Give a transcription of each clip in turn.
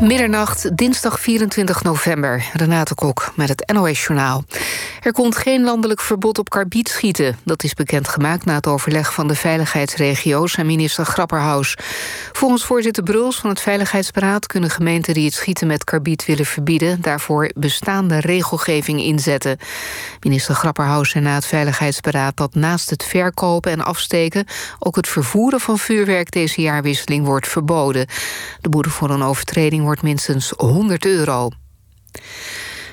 Middernacht, dinsdag 24 november. Renate Kok met het NOS-journaal. Er komt geen landelijk verbod op karbietschieten. Dat is bekendgemaakt na het overleg van de veiligheidsregio's... en minister Grapperhaus. Volgens voorzitter Bruls van het Veiligheidsberaad... kunnen gemeenten die het schieten met karbiet willen verbieden... daarvoor bestaande regelgeving inzetten. Minister Grapperhaus zei na het Veiligheidsberaad... dat naast het verkopen en afsteken... ook het vervoeren van vuurwerk deze jaarwisseling wordt verboden. De boete voor een overtreding wordt minstens 100 euro.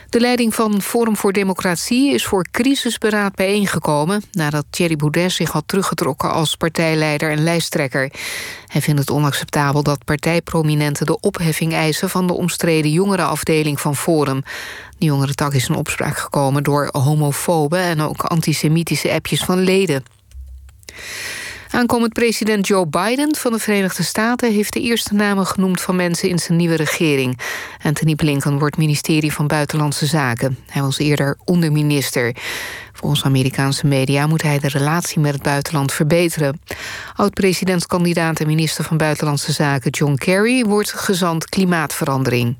De leiding van Forum voor Democratie is voor crisisberaad bijeengekomen... nadat Thierry Boudet zich had teruggetrokken als partijleider en lijsttrekker. Hij vindt het onacceptabel dat partijprominenten de opheffing eisen... van de omstreden jongerenafdeling van Forum. De jongerentak is in opspraak gekomen door homofobe... en ook antisemitische appjes van leden. Aankomend president Joe Biden van de Verenigde Staten... heeft de eerste namen genoemd van mensen in zijn nieuwe regering. Anthony Blinken wordt ministerie van Buitenlandse Zaken. Hij was eerder onderminister. Volgens Amerikaanse media moet hij de relatie met het buitenland verbeteren. Oud-presidentskandidaat en minister van Buitenlandse Zaken John Kerry... wordt gezant klimaatverandering.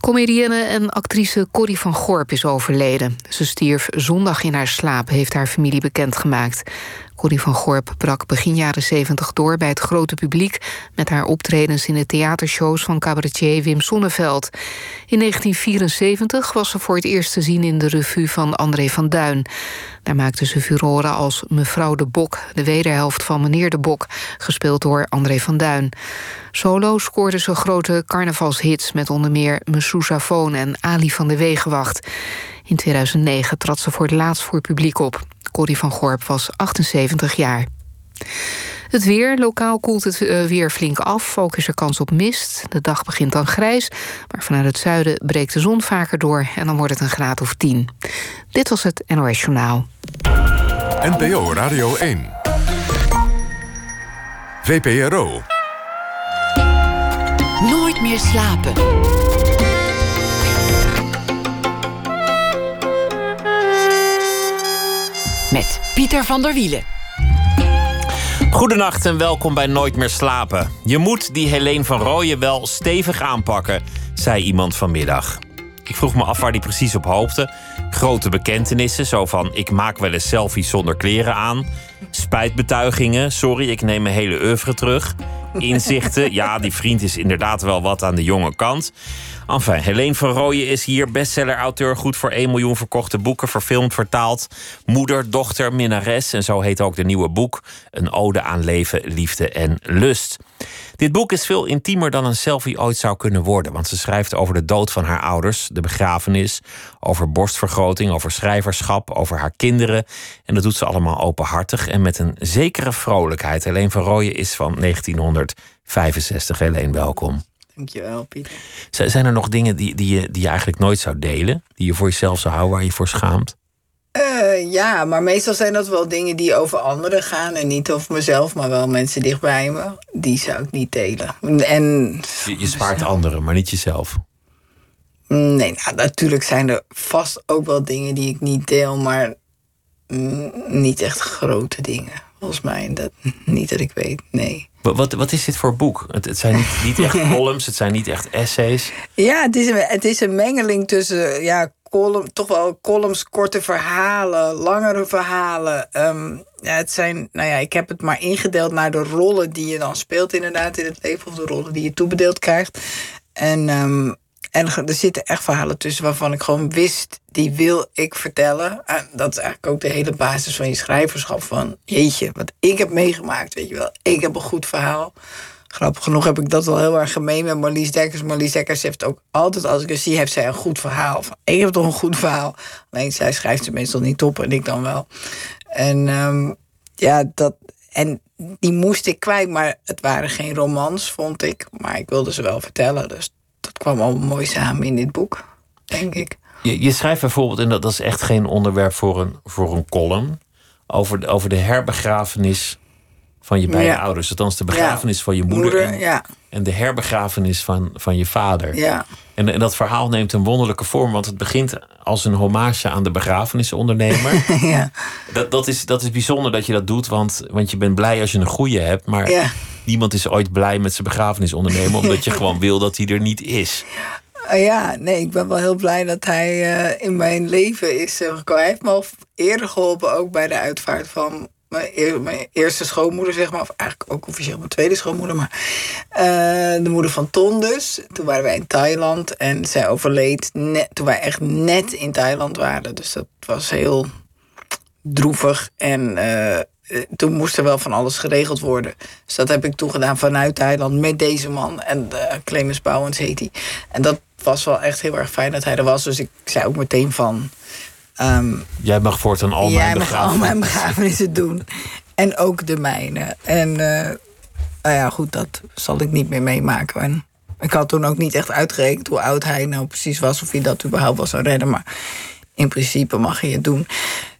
Comedienne en actrice Corrie van Gorp is overleden. Ze stierf zondag in haar slaap, heeft haar familie bekendgemaakt. Corrie van Gorp brak begin jaren 70 door bij het grote publiek... met haar optredens in de theatershows van cabaretier Wim Sonneveld. In 1974 was ze voor het eerst te zien in de revue van André van Duin. Daar maakte ze furoren als Mevrouw de Bok... de wederhelft van Meneer de Bok, gespeeld door André van Duin. Solo scoorde ze grote carnavalshits... met onder meer Mesousafoon en Ali van de Wegenwacht. In 2009 trad ze voor het laatst voor publiek op. Corrie van Gorp was 78 jaar. Het weer. Lokaal koelt het eh, weer flink af. Ook is er kans op mist. De dag begint dan grijs. Maar vanuit het zuiden breekt de zon vaker door. En dan wordt het een graad of 10. Dit was het NOS Journaal. NPO Radio 1. VPRO. Nooit meer slapen. Met Pieter van der Wielen. Goedenacht en welkom bij Nooit meer slapen. Je moet die Helene van Rooyen wel stevig aanpakken, zei iemand vanmiddag. Ik vroeg me af waar hij precies op hoopte. Grote bekentenissen, zo van ik maak wel eens selfies zonder kleren aan. Spijtbetuigingen, sorry, ik neem mijn hele oeuvre terug. Inzichten, ja, die vriend is inderdaad wel wat aan de jonge kant. Enfin, Helene van Rooyen is hier, bestseller-auteur, goed voor 1 miljoen verkochte boeken, verfilmd, vertaald. Moeder, dochter, minnares. En zo heet ook de nieuwe boek. Een ode aan leven, liefde en lust. Dit boek is veel intiemer dan een selfie ooit zou kunnen worden. Want ze schrijft over de dood van haar ouders, de begrafenis, over borstvergroting, over schrijverschap, over haar kinderen. En dat doet ze allemaal openhartig en met een zekere vrolijkheid. Helene van Rooyen is van 1965. Helene, welkom. Dankjewel, Pieter. Zijn er nog dingen die, die, je, die je eigenlijk nooit zou delen? Die je voor jezelf zou houden, waar je voor schaamt? Uh, ja, maar meestal zijn dat wel dingen die over anderen gaan. En niet over mezelf, maar wel mensen dichtbij me. Die zou ik niet delen. En, je, je spaart anderen, maar niet jezelf. Nee, nou, natuurlijk zijn er vast ook wel dingen die ik niet deel. Maar mm, niet echt grote dingen. Volgens mij. Dat, niet dat ik weet, nee. Wat, wat is dit voor boek? Het, het zijn niet, niet echt columns, het zijn niet echt essays. Ja, het is een, het is een mengeling tussen ja, column, toch wel columns, korte verhalen, langere verhalen. Ehm, ja, het zijn, nou ja, ik heb het maar ingedeeld naar de rollen die je dan speelt inderdaad in het leven. Of de rollen die je toebedeeld krijgt. En um, en er zitten echt verhalen tussen waarvan ik gewoon wist, die wil ik vertellen. En dat is eigenlijk ook de hele basis van je schrijverschap. Van jeetje, wat ik heb meegemaakt, weet je wel. Ik heb een goed verhaal. Grappig genoeg heb ik dat wel heel erg gemeen met Marlies Dekkers. Marlies Dekkers heeft ook altijd, als ik haar zie, heeft zij een goed verhaal. Van, ik heb toch een goed verhaal. Alleen zij schrijft ze meestal niet op en ik dan wel. En um, ja, dat. En die moest ik kwijt, maar het waren geen romans, vond ik. Maar ik wilde ze wel vertellen. Dus dat kwam al mooi samen in dit boek, denk ik. Je, je schrijft bijvoorbeeld, en dat, is echt geen onderwerp voor een, voor een column, over over de herbegrafenis van je beide ja. ouders. Althans, de begrafenis van je moeder, moeder en, ja. en de herbegrafenis van, van je vader. Ja. En, en dat verhaal neemt een wonderlijke vorm, want het begint als een hommage aan de begrafenisondernemer. ja. Dat, dat, is, dat is bijzonder dat je dat doet, want, want je bent blij als je een goede hebt. Maar niemand is ooit blij met zijn begrafenisondernemer, omdat je gewoon wil dat hij er niet is. Ah ja, nee, ik ben wel heel blij dat hij eh, in mijn leven is gekomen. Hij heeft me al eerder geholpen, ook bij de uitvaart van mijn, mijn eerste schoonmoeder, zeg maar. Of eigenlijk ook officieel mijn tweede schoonmoeder. Maar eh, de moeder van Ton dus. Toen waren wij in Thailand en zij overleed net, toen wij echt net in Thailand waren. Dus dat was heel droevig. En eh, eh, toen moest er wel van alles geregeld worden. Dus dat heb ik toen gedaan vanuit Thailand met deze man. En Clemens Bouwens heet hij. En dat was wel echt heel erg fijn dat hij er was. Dus ik zei ook meteen van... ehm, Jij mag voortaan al jij mijn mag al mijn begrafenissen doen. En ook de mijne. En nou ja, goed, dat zal ik niet meer meemaken. En ik had toen ook niet echt uitgerekend hoe oud hij nou precies was... of hij dat überhaupt wel zou redden. Maar in principe mag je het doen.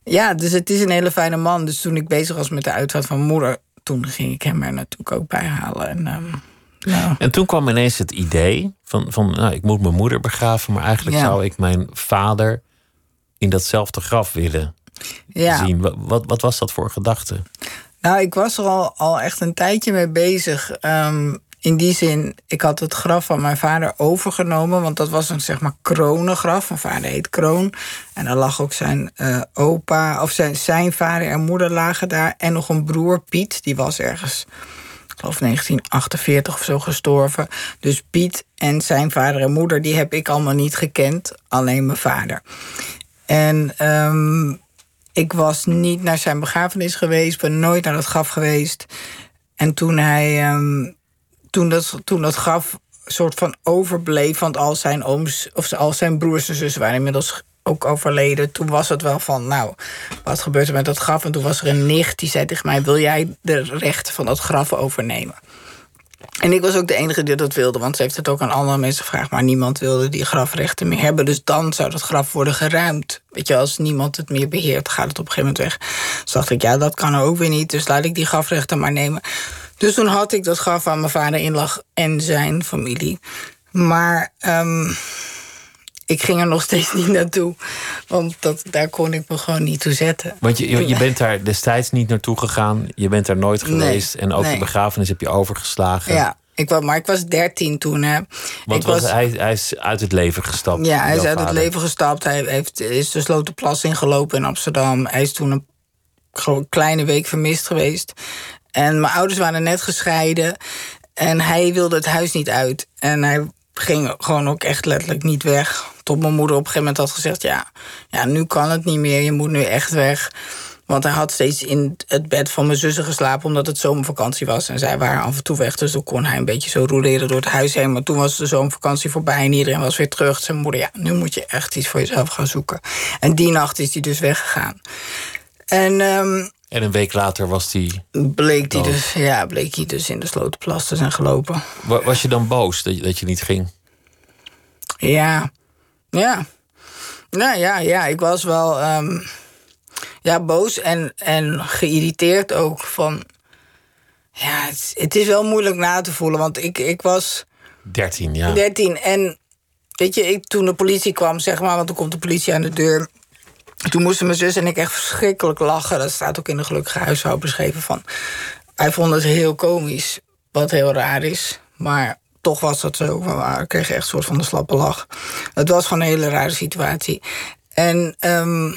Ja, dus het is een hele fijne man. Dus toen ik bezig was met de uitvaart van moeder... toen ging ik hem er natuurlijk ook bij halen. En, ehm, nou, En toen kwam ineens het idee van, van nou, ik moet mijn moeder begraven, maar eigenlijk Ja. zou ik mijn vader in datzelfde graf willen ja. zien. Wat, wat, wat was dat voor gedachte? Nou, ik was er al, al echt een tijdje mee bezig. Ehm, in die zin, ik had het graf van mijn vader overgenomen. Want dat was een zeg maar kronengraf. Mijn vader heet Kroon. En daar lag ook zijn eh, opa, of zijn, zijn vader en moeder lagen daar. En nog een broer, Piet. Die was ergens, ik geloof 1948 of zo gestorven. Dus Piet en zijn vader en moeder, die heb ik allemaal niet gekend. Alleen mijn vader. En ehm, ik was niet naar zijn begrafenis geweest, ben nooit naar het graf geweest. En toen hij, ehm, toen, dat, toen dat graf soort van overbleef, want al zijn ooms of al zijn broers en zussen waren inmiddels ook overleden. Toen was het wel van, nou, wat gebeurt er met dat graf? En toen was er een nicht die zei tegen mij: Wil jij de rechten van dat graf overnemen? En ik was ook de enige die dat wilde, want ze heeft het ook aan andere mensen gevraagd. Maar niemand wilde die grafrechten meer hebben. Dus dan zou dat graf worden geruimd. Weet je, als niemand het meer beheert, gaat het op een gegeven moment weg. Dus dacht ik, ja, dat kan ook weer niet. Dus laat ik die grafrechten maar nemen. Dus toen had ik dat graf waar mijn vader in lag en zijn familie. Maar ehm, ik ging er nog steeds niet naartoe. Want dat, daar kon ik me gewoon niet toe zetten. Want je, je, bent daar destijds niet naartoe gegaan. Je bent daar nooit Nee, geweest. en ook nee. de begrafenis heb je overgeslagen. Ja, ik was, maar ik was dertien toen. Hè. Want ik was, hij, hij is uit het leven gestapt. Ja, hij is uit het leven gestapt. Hij heeft, is de Slotenplas ingelopen in Amsterdam. Hij is toen een kleine week vermist geweest. En mijn ouders waren net gescheiden. En hij wilde het huis niet uit. En hij ging gewoon ook echt letterlijk niet weg. Tot mijn moeder op een gegeven moment had gezegd... ja, ja nu kan het niet meer, je moet nu echt weg. Want hij had steeds in het bed van mijn zussen geslapen... omdat het zomervakantie was. En zij waren af en toe weg, dus dan kon hij een beetje zo roleren door het huis heen. Maar toen was de zomervakantie voorbij en iedereen was weer terug. Zijn moeder, ja, nu moet je echt iets voor jezelf gaan zoeken. En die nacht is hij dus weggegaan. En ehm, En een week later was hij. bleek, hij Dood. dus, ja, bleek hij dus in de Slotenplas te zijn gelopen. Wa- Was je dan boos dat je, dat je niet ging? Ja, ja. Nou ja, ja, ik was wel ehm, ja, boos en, en geïrriteerd ook van... Ja, het, het is wel moeilijk na te voelen, want ik, ik was 13, ja. 13 en weet je, ik, toen de politie kwam, zeg maar, want toen komt de politie aan de deur... Toen moesten mijn zus en ik echt verschrikkelijk lachen. Dat staat ook in de gelukkige huishouden beschreven van... Hij vond het heel komisch, wat heel raar is. Maar toch was dat zo. We kregen echt een soort van de slappe lach. Het was gewoon een hele rare situatie. En ehm,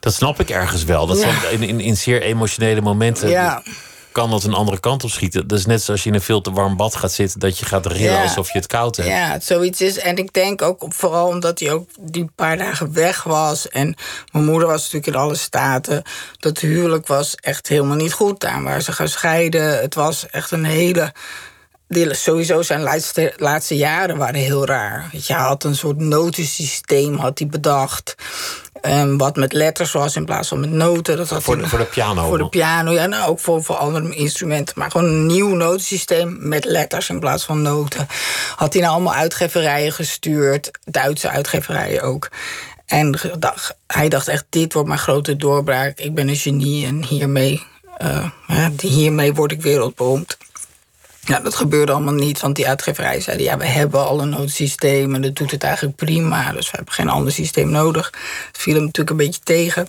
Dat snap ik ergens wel. Dat Ja. in, in, in zeer emotionele momenten ja, kan dat een andere kant op schieten. Dat is net zoals je in een veel te warm bad gaat zitten... dat je gaat rillen Ja. alsof je het koud hebt. ja, zoiets is. En ik denk ook vooral omdat hij ook die paar dagen weg was. En mijn moeder was natuurlijk in alle staten. Dat huwelijk was echt helemaal niet goed. Daar waren ze gaan scheiden. Het was echt een hele... die- Sowieso zijn laatste, laatste jaren waren heel raar. Je, had een soort notensysteem had hij bedacht. Ehm, wat met letters was in plaats van met noten. Dat had Voor de, voor de piano. voor de piano, ja, nou ook voor, voor andere instrumenten. Maar gewoon een nieuw notensysteem met letters in plaats van noten. Had hij naar allemaal uitgeverijen gestuurd, Duitse uitgeverijen ook. En dacht- hij dacht echt, dit wordt mijn grote doorbraak. Ik ben een genie en hiermee, eh, hiermee word ik wereldberoemd. Ja, dat gebeurde allemaal niet, want die uitgeverij zei... ja, we hebben al een noodsysteem en dat doet het eigenlijk prima... dus we hebben geen ander systeem nodig. Het viel hem natuurlijk een beetje tegen.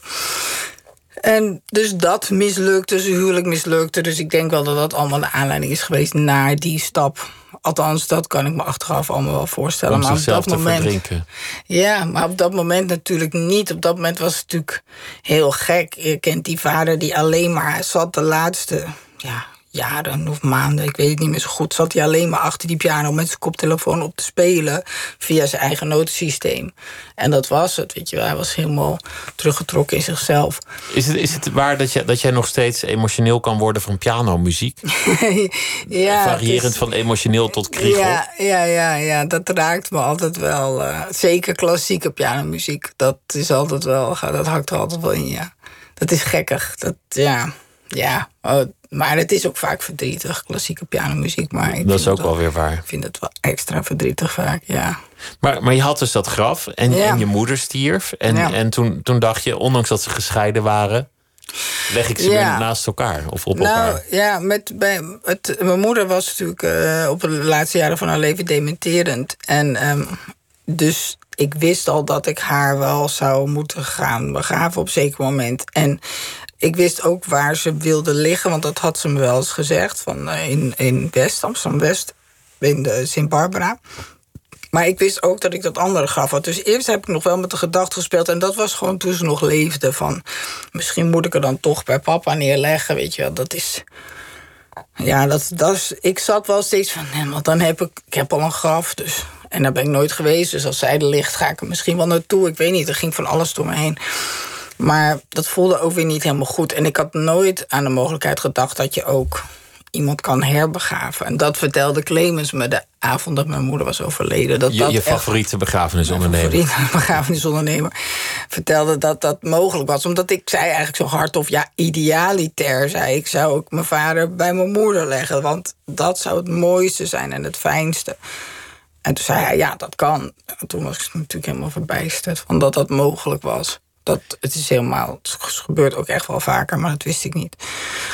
En dus dat mislukte, zijn huwelijk mislukte. Dus ik denk wel dat dat allemaal de aanleiding is geweest naar die stap. Althans, dat kan ik me achteraf allemaal wel voorstellen. Om maar op dat te moment. verdrinken. Ja, maar op dat moment natuurlijk niet. Op dat moment was het natuurlijk heel gek. Je kent die vader die alleen maar zat de laatste ja, jaren of maanden, ik weet het niet meer zo goed, zat hij alleen maar achter die piano met zijn koptelefoon op te spelen via zijn eigen notensysteem. En dat was het, weet je wel. Hij was helemaal teruggetrokken in zichzelf. Is het, is het waar dat, je, dat jij nog steeds emotioneel kan worden van pianomuziek? ja, Variërend is- van emotioneel tot kriegel? Ja, ja, ja, ja, dat raakt me altijd wel. eh, zeker klassieke pianomuziek. Dat is altijd wel, dat hakt er altijd wel in, ja. Dat is gekkig. Dat, ja, ja. Oh, maar het is ook vaak verdrietig, klassieke pianomuziek. Maar ik Dat is vind ook het wel weer waar. Ik vind het wel extra verdrietig vaak, ja. Maar, maar je had dus dat graf en, Ja. en je moeder stierf. En, Ja. en toen, toen dacht je, ondanks dat ze gescheiden waren... leg ik ze Ja. weer naast elkaar of op nou, elkaar. ja, met, bij, het, mijn moeder was natuurlijk eh, op de laatste jaren van haar leven dementerend. En ehm, dus ik wist al dat ik haar wel zou moeten gaan begraven op een zeker moment. En ik wist ook waar ze wilde liggen, want dat had ze me wel eens gezegd. Van, eh, in, in West, Amsterdam-West, in de Sint-Barbara. Maar ik wist ook dat ik dat andere graf had. Dus eerst heb ik nog wel met de gedachte gespeeld. En dat was gewoon toen ze nog leefde. Van misschien moet ik er dan toch bij papa neerleggen. Weet je wel, dat is. Ja, dat, dat is, ik zat wel steeds van. Nee, want dan heb ik. Ik heb al een graf. Dus, en daar ben ik nooit geweest. Dus als zij er ligt, ga ik er misschien wel naartoe. Ik weet niet. Er ging van alles door me heen. Maar dat voelde ook weer niet helemaal goed. En ik had nooit aan de mogelijkheid gedacht dat je ook iemand kan herbegraven. En dat vertelde Clemens me de avond dat mijn moeder was overleden. Dat Je, dat je favoriete begrafenisondernemer. favoriete begrafenisondernemer vertelde dat dat mogelijk was. Omdat ik zei eigenlijk zo hard of ja, idealitair zei ik, zou ik mijn vader bij mijn moeder leggen. Want dat zou het mooiste zijn en het fijnste. En toen zei hij, ja, dat kan. En toen was ik natuurlijk helemaal verbijsterd van dat dat mogelijk was. Dat, het is helemaal, het gebeurt ook echt wel vaker, maar dat wist ik niet.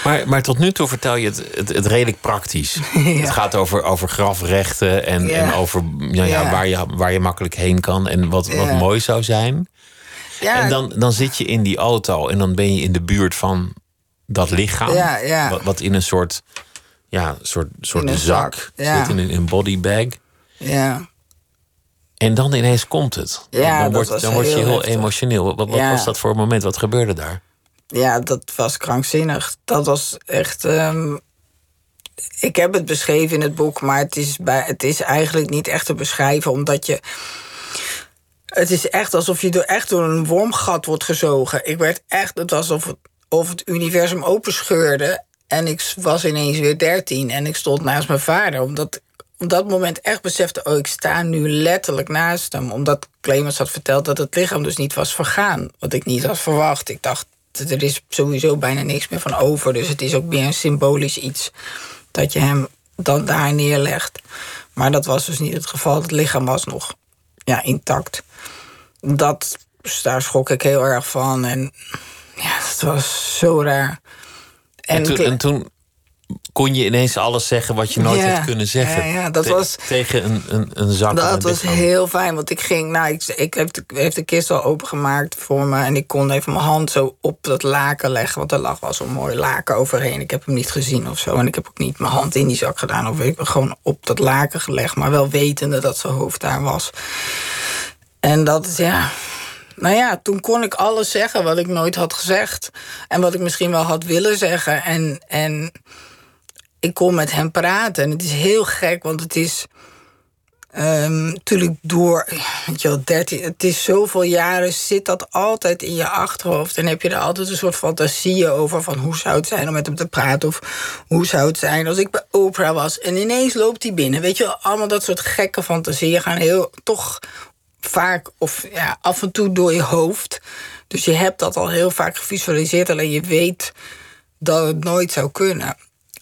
Maar, maar tot nu toe vertel je het, het, het redelijk praktisch. Het gaat over, over grafrechten en, Ja. en over ja, ja, waar, je, waar je makkelijk heen kan en wat, wat mooi zou zijn. Ja, En dan, dan zit je in die auto en dan ben je in de buurt van dat lichaam. Wat, wat in een soort, ja, soort, soort een zak, zit, in een, in een bodybag. ja. En dan ineens komt het. Ja, dan word, dan word je heel heftig. emotioneel. Wat, wat Ja. was dat voor een moment? Wat gebeurde daar? Ja, dat was krankzinnig. Dat was echt. ehm, ik heb het beschreven in het boek, maar het is, bij, het is eigenlijk niet echt te beschrijven, omdat je. Het is echt alsof je door, echt door een wormgat wordt gezogen. Ik werd echt. Het was alsof het, of het universum openscheurde. En ik was ineens weer dertien en ik stond naast mijn vader. Omdat op dat moment echt besefte: oh, ik sta nu letterlijk naast hem. Omdat Clemens had verteld dat het lichaam dus niet was vergaan. Wat ik niet had verwacht. Ik dacht, er is sowieso bijna niks meer van over. Dus het is ook meer een symbolisch iets dat je hem dan daar neerlegt. Maar dat was dus niet het geval. Het lichaam was nog ja, intact. Dat, dus daar schrok ik heel erg van. En ja, dat was zo raar. En, toen, en toen kon je ineens alles zeggen wat je nooit Ja, had kunnen zeggen. ja, ja, dat Te- was- Tegen een, een, een zak. Dat was lichaam. heel fijn, want ik ging, nou, ik, ik heb, de, heeft de kist al opengemaakt voor me en ik kon even mijn hand zo op dat laken leggen, want er lag wel zo'n mooi laken overheen. Ik heb hem niet gezien of zo en ik heb ook niet mijn hand in die zak gedaan of ik heb gewoon op dat laken gelegd, maar wel wetende dat zijn hoofd daar was. En dat is ja. Nou ja, toen kon ik alles zeggen wat ik nooit had gezegd. En wat ik misschien wel had willen zeggen. En, en ik kon met hem praten. En het is heel gek, want het is. ehm, natuurlijk door, weet je wel, 13, het is zoveel jaren, zit dat altijd in je achterhoofd. En heb je er altijd een soort fantasieën over van hoe zou het zijn om met hem te praten. Of hoe zou het zijn als ik bij Oprah was. En ineens loopt hij binnen. Weet je wel, allemaal dat soort gekke fantasieën gaan heel, toch vaak of ja, af en toe door je hoofd. Dus je hebt dat al heel vaak gevisualiseerd, alleen je weet dat het nooit zou kunnen.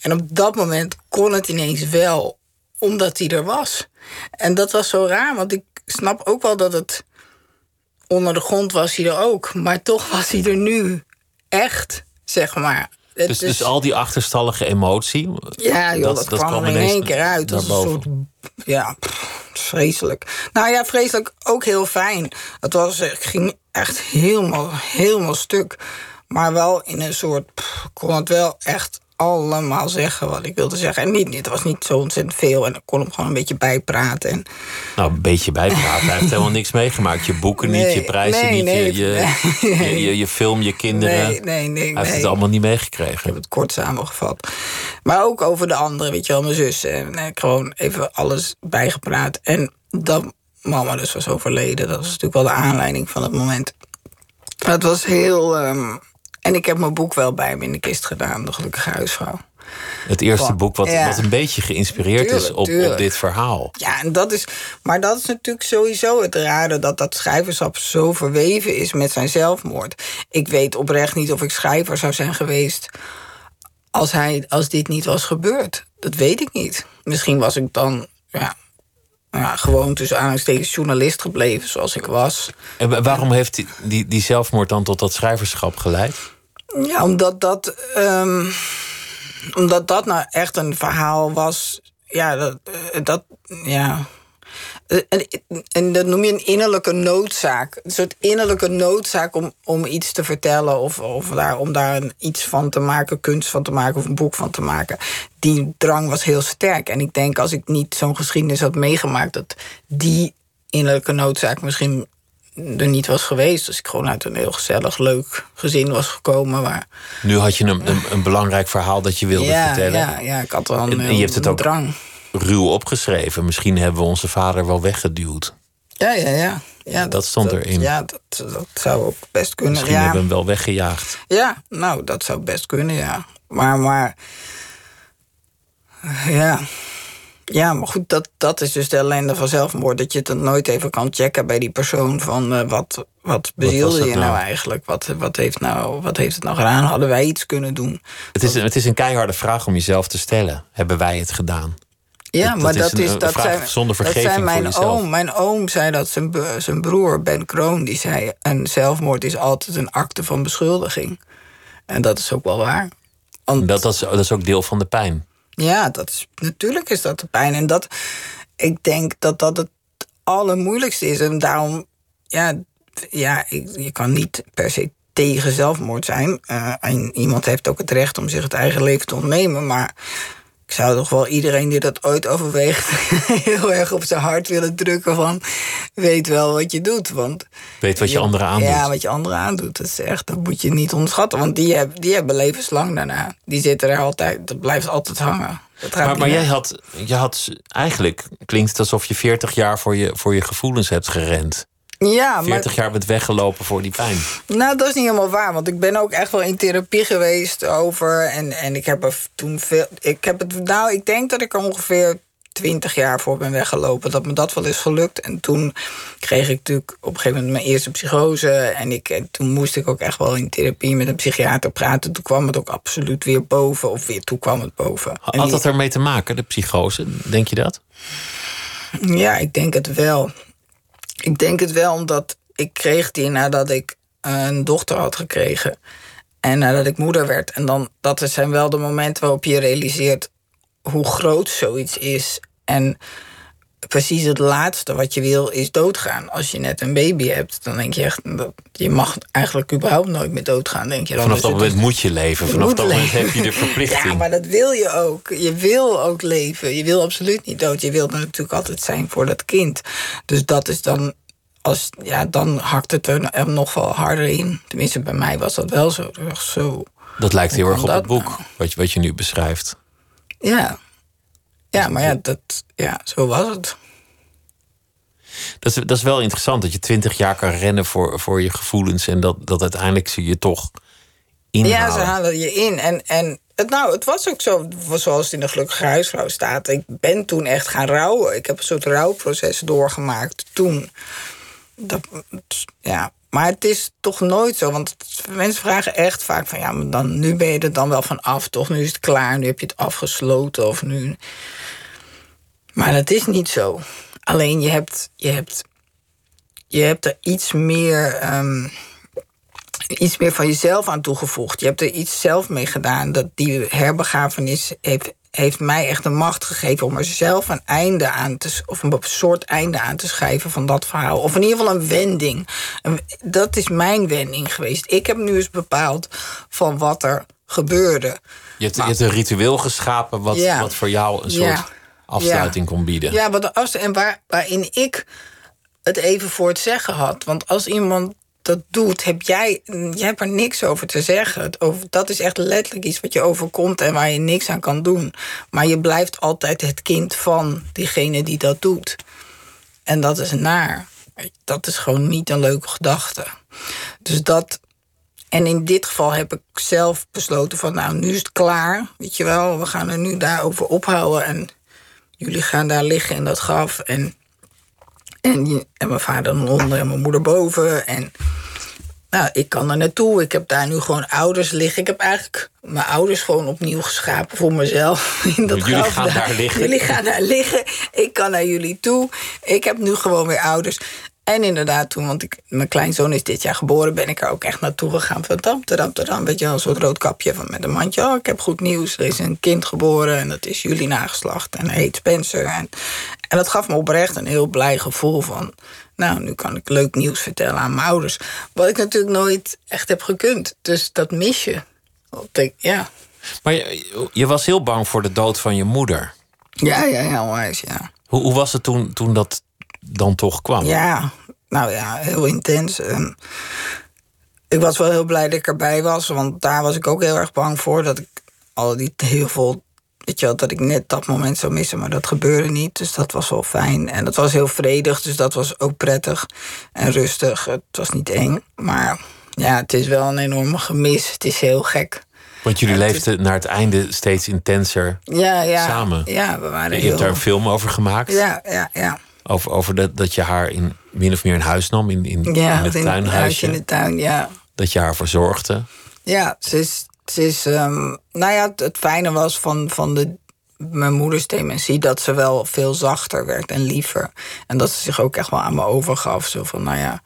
En op dat moment kon het ineens wel, omdat hij er was. En dat was zo raar, want ik snap ook wel dat het onder de grond was hij er ook. Maar toch was hij er nu echt, zeg maar. het Dus, is- dus al die achterstallige emotie. Ja, joh, dat, kwam er in één keer uit. Dat is een soort. Ja, pff, vreselijk. Nou ja, vreselijk ook heel fijn. Het was, ik ging echt helemaal, helemaal stuk. Maar wel in een soort. pff, kon het wel echt allemaal zeggen wat ik wilde zeggen. En niet, het was niet zo ontzettend veel. En ik kon hem gewoon een beetje bijpraten. En, Nou, een beetje bijpraten. Hij heeft helemaal niks meegemaakt. Je boeken niet, je prijzen nee, niet, nee, je, je, je, je, je film, je kinderen. nee, nee, nee. Hij heeft nee. het allemaal niet Ik meegekregen. heb het kort samengevat. Maar ook over de anderen, weet je wel, mijn zus. En eh, gewoon even alles bijgepraat. En dat mama dus was overleden, dat was natuurlijk wel de aanleiding van het moment. Het was heel... ehm, en ik heb mijn boek wel bij me in de kist gedaan, De Gelukkige Huisvrouw. Het eerste boek wat, ja. wat een beetje geïnspireerd is op, op dit verhaal. Ja, en dat is, maar dat is natuurlijk sowieso het rare... dat dat schrijverschap zo verweven is met zijn zelfmoord. Ik weet oprecht niet of ik schrijver zou zijn geweest... als, hij, als dit niet was gebeurd. Dat weet ik niet. Misschien was ik dan ja, ja, gewoon tussen aanhalingstekens journalist gebleven zoals ik was. En wa- waarom heeft die, die, die zelfmoord dan tot dat schrijverschap geleid? Ja, omdat dat, ehm, omdat dat nou echt een verhaal was. Ja, dat, eh, dat ja. En, en dat noem je een innerlijke noodzaak. Een soort innerlijke noodzaak om, om iets te vertellen. Of, of daar, om daar iets van te maken, kunst van te maken of een boek van te maken. Die drang was heel sterk. En ik denk als ik niet zo'n geschiedenis had meegemaakt, dat die innerlijke noodzaak misschien er niet was geweest. Als ik gewoon uit een heel gezellig, leuk gezin was gekomen. Waar, Nu had je een, een, een belangrijk verhaal dat je wilde ja, vertellen. Ja, ja, ik had wel een, En- en je hebt het ook- drang. Ruw opgeschreven. Misschien hebben we onze vader wel weggeduwd. Ja, ja, ja. ja Dat stond erin. Ja, dat, dat zou ook best kunnen. Misschien ja. hebben we hem wel weggejaagd. ja, nou, dat zou best kunnen, ja. Maar, maar... Ja... Ja, maar goed, dat, dat is dus de ellende van zelfmoord. Dat je het nooit even kan checken bij die persoon van eh, wat, wat bezielde je nou nou? eigenlijk? Wat, wat, heeft nou, wat heeft het nou gedaan? Hadden wij iets kunnen doen? Het is, een- het is een keiharde vraag om jezelf te stellen. Hebben wij het gedaan? Ja, Dat- maar dat is dat een- is, een dat vraag zijn, zonder dat zijn mijn oom. Mijn oom zei dat zijn, zijn broer Ben Kroon, die zei... een zelfmoord is altijd een akte van beschuldiging. En dat is ook wel waar. Want, Dat, dat, is, dat is ook deel van de pijn. Ja, dat is, natuurlijk is dat de pijn. En dat, ik denk dat dat het allermoeilijkste is. En daarom, ja, ja je kan niet per se tegen zelfmoord zijn. Eh, en iemand heeft ook het recht om zich het eigen leven te ontnemen. Maar ik zou toch wel iedereen die dat ooit overweegt... heel erg op zijn hart willen drukken van... weet wel wat je doet, want... Weet wat je anderen aandoet. Ja, wat je anderen aandoet. Dat is echt, dat moet je niet onderschatten. Want die hebben, die hebben levenslang daarna. Die zitten er altijd, dat blijft altijd hangen. Maar, maar jij had, je had eigenlijk klinkt het alsof je 40 jaar voor je, voor je gevoelens hebt gerend. Ja, maar 40 jaar bent weggelopen voor die pijn. nou, dat is niet helemaal waar. Want ik ben ook echt wel in therapie geweest over. En, en ik heb er toen veel. Ik heb het. Nou, ik denk dat ik er ongeveer 20 jaar voor ben weggelopen. Dat me dat wel is gelukt. En toen kreeg ik natuurlijk op een gegeven moment mijn eerste psychose. En, ik, en toen moest ik ook echt wel in therapie met een psychiater praten. Toen kwam het ook absoluut weer boven. Of weer, toen kwam het boven. En Had dat ermee te maken, de psychose? Denk je dat? Ja, ik denk het wel. Ik denk het wel omdat ik kreeg die nadat ik een dochter had gekregen. En nadat ik moeder werd. En dan, dat zijn wel de momenten waarop je realiseert hoe groot zoiets is. En precies het laatste wat je wil is doodgaan. Als je net een baby hebt, dan denk je echt... Dat, je mag eigenlijk überhaupt nooit meer doodgaan, denk je dan. Vanaf dat moment moet je leven. Vanaf dat moment heb je de verplichting. Ja, maar dat wil je ook. Je wil ook leven. Je wil absoluut niet dood. Je wilt er natuurlijk altijd zijn voor dat kind. Dus dat is dan... Als, ja, dan hakt het er nog wel harder in. Tenminste, bij mij was dat wel zo. Dacht, Zo. Dat lijkt heel erg op het dat boek, wat je, wat je nu beschrijft. Ja. Ja, maar ja, dat, ja, zo was het. Dat is, dat is wel interessant dat je twintig jaar kan rennen voor, voor je gevoelens... en dat, dat uiteindelijk ze je toch inhalen. Ja, ze halen je in. En, en het, nou, het was ook zo, zoals het in de Gelukkige Huisvrouw staat. Ik ben toen echt gaan rouwen. Ik heb een soort rouwproces doorgemaakt toen. Dat, ja. Maar het is toch nooit zo. Want mensen vragen echt vaak van... ja, dan, nu ben je er dan wel van af, toch? Nu is het klaar, nu heb je het afgesloten. Of nu... Maar dat is niet zo. Alleen je hebt, je hebt, je hebt er iets meer... ehm, iets meer van jezelf aan toegevoegd. Je hebt er iets zelf mee gedaan. Dat die herbegrafenis heeft, heeft mij echt de macht gegeven om er zelf een einde aan te of een soort einde aan te schrijven van dat verhaal. Of in ieder geval een wending. Dat is mijn wending geweest. Ik heb nu eens bepaald van wat er gebeurde. Je hebt, je hebt een ritueel geschapen wat, wat voor jou een soort afsluiting kon bieden. Ja, wat en waar, waarin ik het even voor het zeggen had. Want als iemand dat doet, heb jij, jij hebt er niks over te zeggen. over, dat is echt letterlijk iets wat je overkomt en waar je niks aan kan doen. Maar je blijft altijd het kind van diegene die dat doet. En dat is naar. Dat is gewoon niet een leuke gedachte. Dus dat. En in dit geval heb ik zelf besloten van, nou, nu is het klaar. Weet je wel, we gaan er nu daarover ophouden. En jullie gaan daar liggen in dat graf. En en, en mijn vader onder en mijn moeder boven. En nou, ik kan er naartoe. Ik heb daar nu gewoon ouders liggen. Ik heb eigenlijk mijn ouders gewoon opnieuw geschapen voor mezelf. In dat jullie gaan daar liggen. Jullie gaan daar liggen. Ik kan naar jullie toe. Ik heb nu gewoon weer ouders. En inderdaad, toen, want ik, mijn kleinzoon is dit jaar geboren, ben ik er ook echt naartoe gegaan. Van tam, tam, tam, weet je, een soort rood kapje van met een mandje. Oh, ik heb goed nieuws. Er is een kind geboren en dat is jullie nageslacht. En hij heet Spencer. En, en dat gaf me oprecht een heel blij gevoel van. Nou, nu kan ik leuk nieuws vertellen aan mijn ouders. Wat ik natuurlijk nooit echt heb gekund. Dus dat mis je. Ja. Maar je, je was heel bang voor de dood van je moeder. Ja, ja, ja, wijs, ja. Hoe, hoe was het toen, toen dat dan toch kwam? Ja, nou ja, heel intens. ik was wel heel blij dat ik erbij was, want daar was ik ook heel erg bang voor. Dat ik al die heel veel. Weet je wel, dat ik net dat moment zou missen, maar dat gebeurde niet. Dus dat was wel fijn. En het was heel vredig, dus dat was ook prettig en rustig. Het was niet eng, maar ja, het is wel een enorme gemis. Het is heel gek. Want jullie leefden naar het einde steeds intenser ja, ja, samen. Ja, we waren Je heel... hebt daar een film over gemaakt. Ja, ja, ja. Over, over dat, dat je haar in min of meer in huis nam, in, in, ja, in het tuinhuisje. in de tuin, ja. Dat je haar verzorgde. Ja, ze is. Ze is um, nou ja, het, het, fijne was van, van de, mijn moeders dementie dat ze wel veel zachter werd en liever. En dat ze zich ook echt wel aan me overgaf. Zo van, nou ja,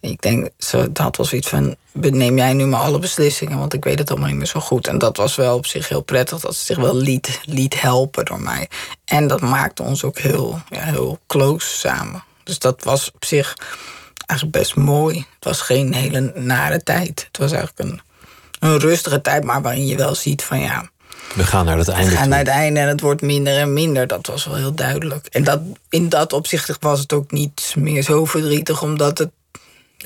ik denk, ze had wel zoiets van: neem jij nu maar alle beslissingen, want ik weet het allemaal niet meer zo goed. En dat was wel op zich heel prettig dat ze zich wel liet, liet helpen door mij. En dat maakte ons ook heel, ja, heel close samen. Dus dat was op zich eigenlijk best mooi. Het was geen hele nare tijd. Het was eigenlijk een, een rustige tijd, maar waarin je wel ziet van ja. We gaan naar het einde. We gaan naar het einde en het wordt minder en minder. Dat was wel heel duidelijk. En dat, in dat opzicht was het ook niet meer zo verdrietig, omdat het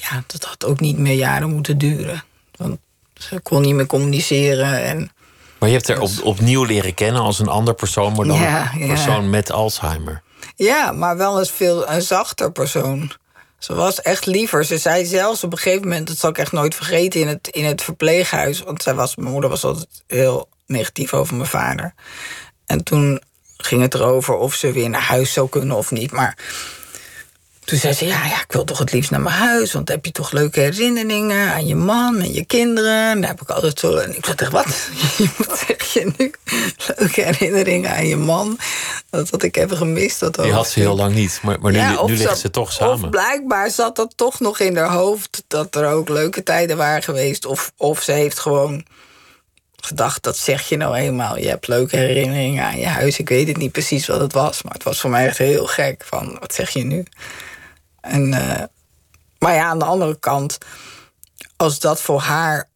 ja, dat had ook niet meer jaren moeten duren. Want ze kon niet meer communiceren. En maar je hebt haar op, opnieuw leren kennen als een ander persoon, maar dan een persoon met Alzheimer. Ja, maar wel eens veel een zachter persoon. Ze was echt liever. Ze zei zelfs op een gegeven moment, dat zal ik echt nooit vergeten, in het, in het verpleeghuis. Want zij was, mijn moeder was altijd heel negatief over mijn vader. En toen ging het erover of ze weer naar huis zou kunnen of niet. Maar toen zei ze, ja, ja, ik wil toch het liefst naar mijn huis... want dan heb je toch leuke herinneringen aan je man en je kinderen. En daar heb ik altijd zo... En ik tegen wat? Wat zeg je nu? Leuke herinneringen aan je man. Dat had ik even gemist. Dat die had ze heel lang niet, maar, maar nu, nu liggen ze toch samen. Of blijkbaar zat dat toch nog in haar hoofd... dat er ook leuke tijden waren geweest. Of, of ze heeft gewoon gedacht, dat zeg je nou eenmaal. Je hebt leuke herinneringen aan je huis. Ik weet het niet precies wat het was, maar het was voor mij echt heel gek. Van, wat zeg je nu? En, uh, maar ja, aan de andere kant, als dat voor haar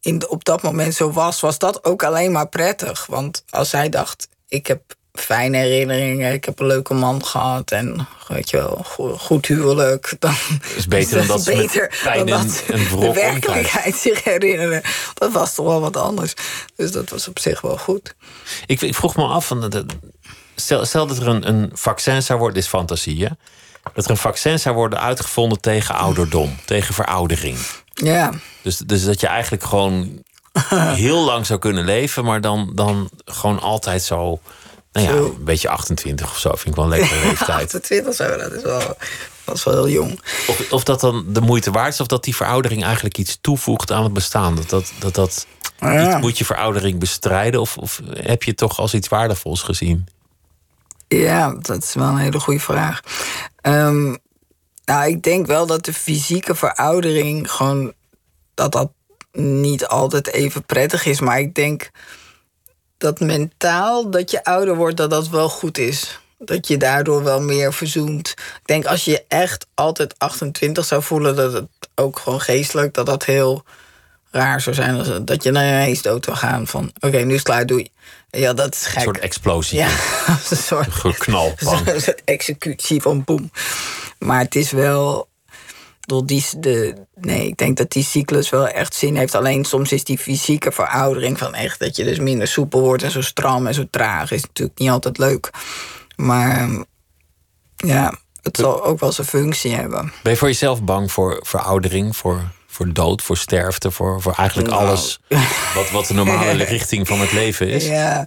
in op dat moment zo was, was dat ook alleen maar prettig. Want als zij dacht, ik heb fijne herinneringen, ik heb een leuke man gehad en weet je wel, goed huwelijk, dan is beter dan dat beter dan dat en, de werkelijkheid zich herinneren. Dat was toch wel wat anders. Dus dat was op zich wel goed. Ik, ik vroeg me af, van de, stel, stel dat er een, een vaccin zou worden, is fantasie, hè? Dat er een vaccin zou worden uitgevonden tegen ouderdom, tegen veroudering. Ja. Dus, dus dat je eigenlijk gewoon heel lang zou kunnen leven, maar dan, dan gewoon altijd zo. Nou ja, een beetje 28 of zo vind ik wel een lekkere leeftijd. 28 zo, dat is wel, dat is wel heel jong. Of, of dat dan de moeite waard is, of dat die veroudering eigenlijk iets toevoegt aan het bestaan. Dat dat, dat, dat iets, moet je veroudering bestrijden, of, of heb je het toch als iets waardevols gezien? Ja, dat is wel een hele goede vraag. Um, nou, ik denk wel dat de fysieke veroudering gewoon dat dat niet altijd even prettig is. Maar ik denk dat mentaal dat je ouder wordt, dat dat wel goed is. Dat je daardoor wel meer verzoent. Ik denk als je echt altijd 28 zou voelen, dat het ook gewoon geestelijk, dat dat heel raar zou zijn. Dat je naar ineens dood wil gaan van oké, nu is het klaar, doei. Ja, dat is gek. Een soort explosie. Ja, een soort geknal. Een soort executie van boem. Maar het is wel. Door die, de, nee, ik denk dat die cyclus wel echt zin heeft. Alleen soms is die fysieke veroudering van echt dat je dus minder soepel wordt en zo stram en zo traag is natuurlijk niet altijd leuk. Maar ja, het zal ook wel zijn functie hebben. Ben je voor jezelf bang voor veroudering, voor, voor dood, voor sterfte, voor, voor eigenlijk Nou. alles wat, wat de normale richting van het leven is? Ja,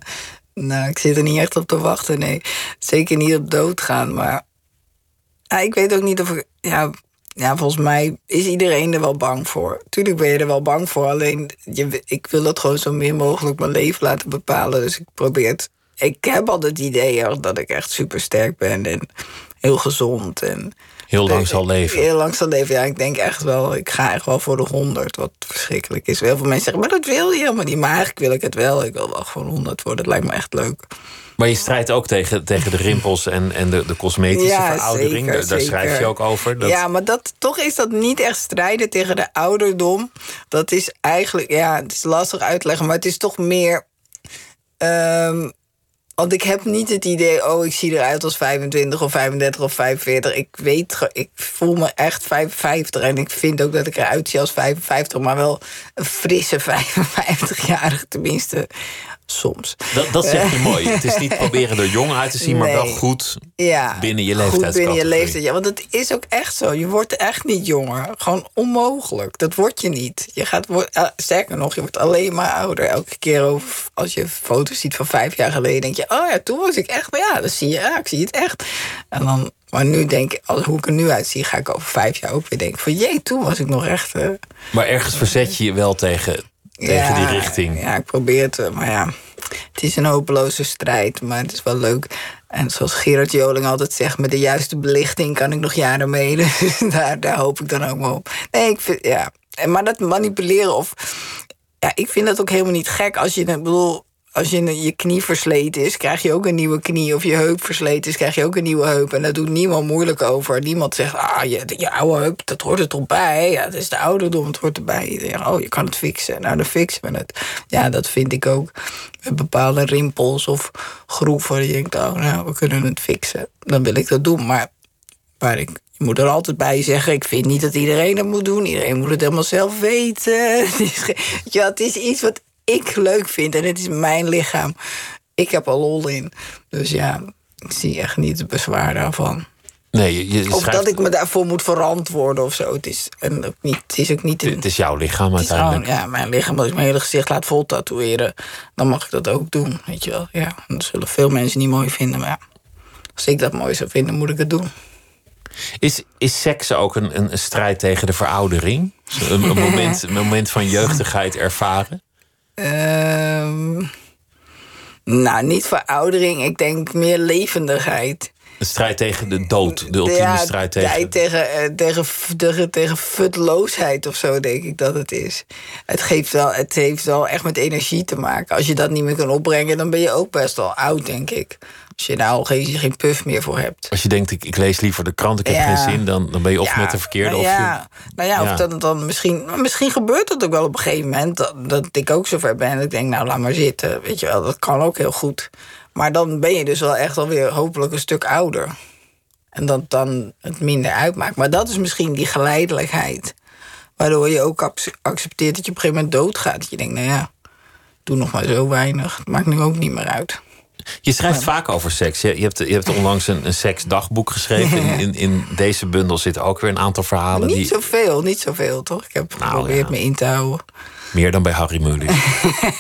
nou, ik zit er niet echt op te wachten, nee. Zeker niet op doodgaan, maar... Ja, ik weet ook niet of ik... Ja, ja, volgens mij is iedereen er wel bang voor. Tuurlijk ben je er wel bang voor, alleen je, ik wil het gewoon zo min mogelijk mijn leven laten bepalen. Dus ik probeer het... Ik heb al het idee dat ik echt super sterk ben en heel gezond en... Heel lang zal leven. Heel lang zal leven, ja. Ik denk echt wel, ik ga echt wel voor de 100, wat verschrikkelijk is. Heel veel mensen zeggen, maar dat wil je helemaal niet. Maar eigenlijk wil ik het wel. Ik wil wel gewoon 100 worden. Dat lijkt me echt leuk. Maar je strijdt ook tegen, tegen de rimpels en, en de, de cosmetische Ja, veroudering. zeker, daar daar schrijf je ook over. Dat, Ja, maar dat, toch is dat niet echt strijden tegen de ouderdom. Dat is eigenlijk, ja, het is lastig uit te leggen, maar het is toch meer. ehm, want ik heb niet het idee, oh, ik zie eruit als 25 of 35 of 45. Ik weet, ik voel me echt 55. En ik vind ook dat ik eruit zie als 55, maar wel een frisse 55-jarige, tenminste. Soms. Dat, dat zeg je mooi. Het is niet proberen er jong uit te zien, maar wel goed Ja, binnen je goed binnen je leeftijd. Ja, want het is ook echt zo. Je wordt echt niet jonger. Gewoon onmogelijk. Dat word je niet. Je gaat, eh, sterker nog, je wordt alleen maar ouder. Elke keer over, als je foto's ziet van vijf jaar geleden, denk je: Oh ja, toen was ik echt. Maar ja, dan zie je, ja, ik zie het echt. En dan, maar nu denk ik, als, hoe ik er nu uitzie, ga ik over vijf jaar ook weer denken: van jee, toen was ik nog echt. eh, Maar ergens verzet je je wel tegen, tegen ja, die richting. Ja, ik probeer het, eh, maar ja, het is een hopeloze strijd, maar het is wel leuk. En zoals Gerard Joling altijd zegt, met de juiste belichting kan ik nog jaren mee. Dus daar, daar hoop ik dan ook maar op. Nee, ik vind, ja. Maar dat manipuleren of... Ja, ik vind dat ook helemaal niet gek. Als je, ik bedoel, als je, je knie versleten is, krijg je ook een nieuwe knie. Of je heup versleten is, krijg je ook een nieuwe heup. En daar doet niemand moeilijk over. Niemand zegt, ah, je, je oude heup, dat hoort er toch bij. Ja, het is de ouderdom, het hoort erbij. Je oh, je kan het fixen. Nou, dan fixen we het. Ja, dat vind ik ook. Met bepaalde rimpels of groeven. Je denkt, oh, nou, we kunnen het fixen. Dan wil ik dat doen. Maar waar ik, je moet er altijd bij zeggen, ik vind niet dat iedereen het moet doen. Iedereen moet het helemaal zelf weten. Ja, het is iets wat ik leuk vind en het is mijn lichaam. Ik heb er lol in. Dus ja, ik zie echt niet het bezwaar daarvan. Nee, je, je Of schrijft- dat ik me daarvoor moet verantwoorden of zo. Het is, en ook niet, het is ook niet een, Het is jouw lichaam het gewoon, uiteindelijk. ja, mijn lichaam, als ik mijn hele gezicht laat vol tatoeëren, dan mag ik dat ook doen. Weet je wel. Ja, dat zullen veel mensen niet mooi vinden. Maar ja, als ik dat mooi zou vinden, moet ik het doen. Is, is seks ook een, een, een strijd tegen de veroudering? Een, moment, een moment van jeugdigheid ervaren? Ehm, nou, niet veroudering. Ik denk meer levendigheid. Een strijd tegen de dood. De ultieme Ja, strijd ja, tegen... tegen, eh, tegen, tegen, tegen futloosheid of zo, denk ik dat het is. Het, geeft wel, het heeft wel echt met energie te maken. Als je dat niet meer kan opbrengen, dan ben je ook best wel oud, denk ik. Als je daar al geen, geen puff meer voor hebt. Als je denkt, ik, ik lees liever de krant, ik heb Ja. geen zin... dan, dan ben je of Ja, met de verkeerde nou of ja, je... nou ja, of dat dan misschien, misschien gebeurt dat ook wel op een gegeven moment. Dat, dat ik ook zover ben. Dat ik denk, nou laat maar zitten. Weet je wel, dat kan ook heel goed. Maar dan ben je dus wel echt alweer hopelijk een stuk ouder. En dat dan het minder uitmaakt. Maar dat is misschien die geleidelijkheid. Waardoor je ook ac- accepteert dat je op een gegeven moment doodgaat. Dat je denkt, nou ja, doe nog maar zo weinig. Het maakt nu ook niet meer uit. Je schrijft vaak over seks. Je, je, hebt, je hebt onlangs een, een seksdagboek geschreven. In, in, in deze bundel zitten ook weer een aantal verhalen... Niet die zoveel, niet zoveel, toch? Ik heb Nou, geprobeerd ja. me in te houden. meer dan bij Harry Mulisch.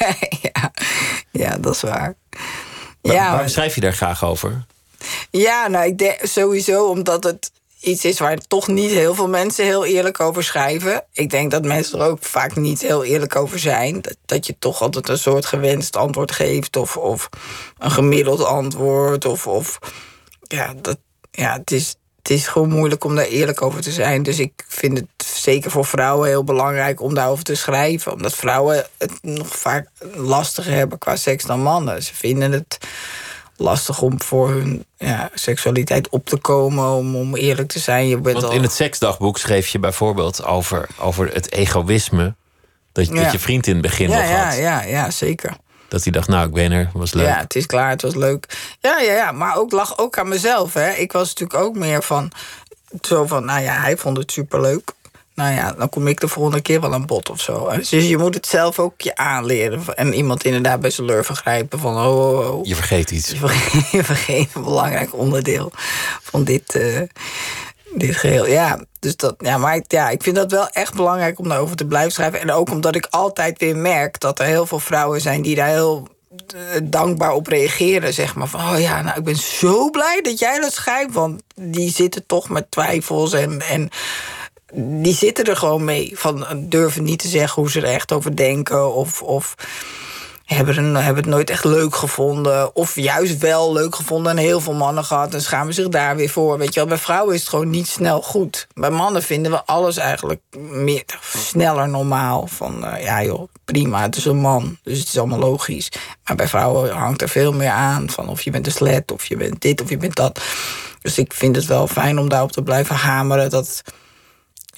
ja, ja, dat is waar. Waar- Ja, Waarom maar- schrijf je daar graag over? ja, nou, ik denk sowieso omdat het iets is waar toch niet heel veel mensen heel eerlijk over schrijven. Ik denk dat mensen er ook vaak niet heel eerlijk over zijn. Dat, dat je toch altijd een soort gewenst antwoord geeft of, of een gemiddeld antwoord. Of, of ja, dat, ja het, is, het is gewoon moeilijk om daar eerlijk over te zijn. Dus ik vind het zeker voor vrouwen heel belangrijk om daarover te schrijven. Omdat vrouwen het nog vaak lastiger hebben qua seks dan mannen. Ze vinden het lastig om voor hun ja, seksualiteit op te komen, om, om eerlijk te zijn. Je bent Want in het seksdagboek schreef je bijvoorbeeld over, over het egoïsme. Dat, Ja. dat je vriend in het begin ja, nog ja, had. ja, ja, zeker. Dat hij dacht, nou, ik ben er, was leuk. Ja, het is klaar, het was leuk. Ja, ja, ja, maar ook lag ook aan mezelf. Hè. Ik was natuurlijk ook meer van, zo van, nou ja, hij vond het superleuk. Nou ja, dan kom ik de volgende keer wel aan bod of zo. Dus je moet het zelf ook je aanleren. En iemand inderdaad bij zijn lur vergrijpen van, oh, oh, oh. Je vergeet iets. Je vergeet, je vergeet een belangrijk onderdeel van dit, eh, dit geheel. Ja, dus dat, ja, maar ik, ja, ik vind dat wel echt belangrijk om daarover te blijven schrijven. En ook omdat ik altijd weer merk dat er heel veel vrouwen zijn die daar heel eh, dankbaar op reageren. Zeg maar van, oh ja, nou, ik ben zo blij dat jij dat schrijft. Want die zitten toch met twijfels en... en die zitten er gewoon mee. Van durven niet te zeggen hoe ze er echt over denken. Of, of hebben, hebben het nooit echt leuk gevonden. Of juist wel leuk gevonden en heel veel mannen gehad. En schamen zich daar weer voor. Weet je wel, bij vrouwen is het gewoon niet snel goed. Bij mannen vinden we alles eigenlijk meer, sneller normaal. Van eh, ja joh, prima, het is een man. Dus het is allemaal logisch. Maar bij vrouwen hangt er veel meer aan. Van of je bent een slet, of je bent dit, of je bent dat. Dus ik vind het wel fijn om daarop te blijven hameren. Dat,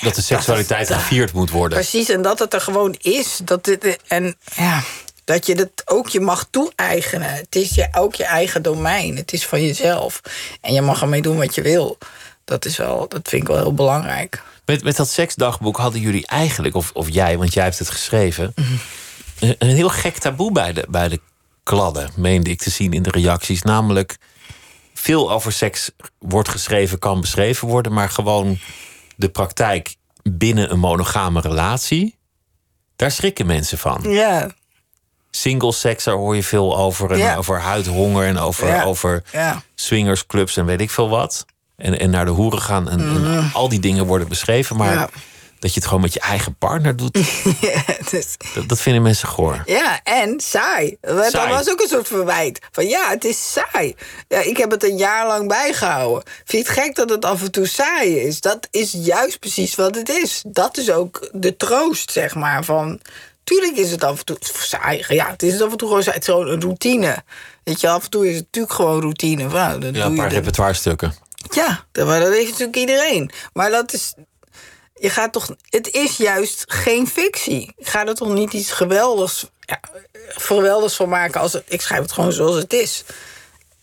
Dat de seksualiteit dat- gevierd moet worden. Precies, en dat het er gewoon is. Dat dit, en ja, dat je het ook je mag toe-eigenen. Het is je, ook je eigen domein. Het is van jezelf. En je mag ermee doen wat je wil. Dat, is wel, dat vind ik wel heel belangrijk. Met, met dat seksdagboek hadden jullie eigenlijk, of, of jij, want jij hebt het geschreven, een, een heel gek taboe bij de, bij de kladden, meende ik te zien in de reacties. Namelijk, veel over seks wordt geschreven, kan beschreven worden, maar gewoon de praktijk binnen een monogame relatie, daar schrikken mensen van. Ja, Single seks, daar hoor je veel over. En Ja. over huidhonger en over, Ja. over ja. swingersclubs en weet ik veel wat. En, en naar de hoeren gaan. En, en al die dingen worden beschreven. Maar Ja. Dat je het gewoon met je eigen partner doet, ja, dus, dat, dat vinden mensen goor. ja, en saai. Dat was ook een soort verwijt. Van ja, het is saai. Ja, ik heb het een jaar lang bijgehouden. Vind je het gek dat het af en toe saai is? Dat is juist precies wat het is. Dat is ook de troost, zeg maar, van... Tuurlijk is het af en toe saai. Ja, het is af en toe gewoon saai. Het is gewoon een routine. Weet je, af en toe is het natuurlijk gewoon routine. Van, nou, Ja, een paar repertoire stukken. Ja, dat, maar dat heeft natuurlijk iedereen. Maar dat is. Je gaat toch. Het is juist geen fictie. Ga er toch niet iets geweldigs, ja, geweldigs van maken als. Ik schrijf het gewoon zoals het is.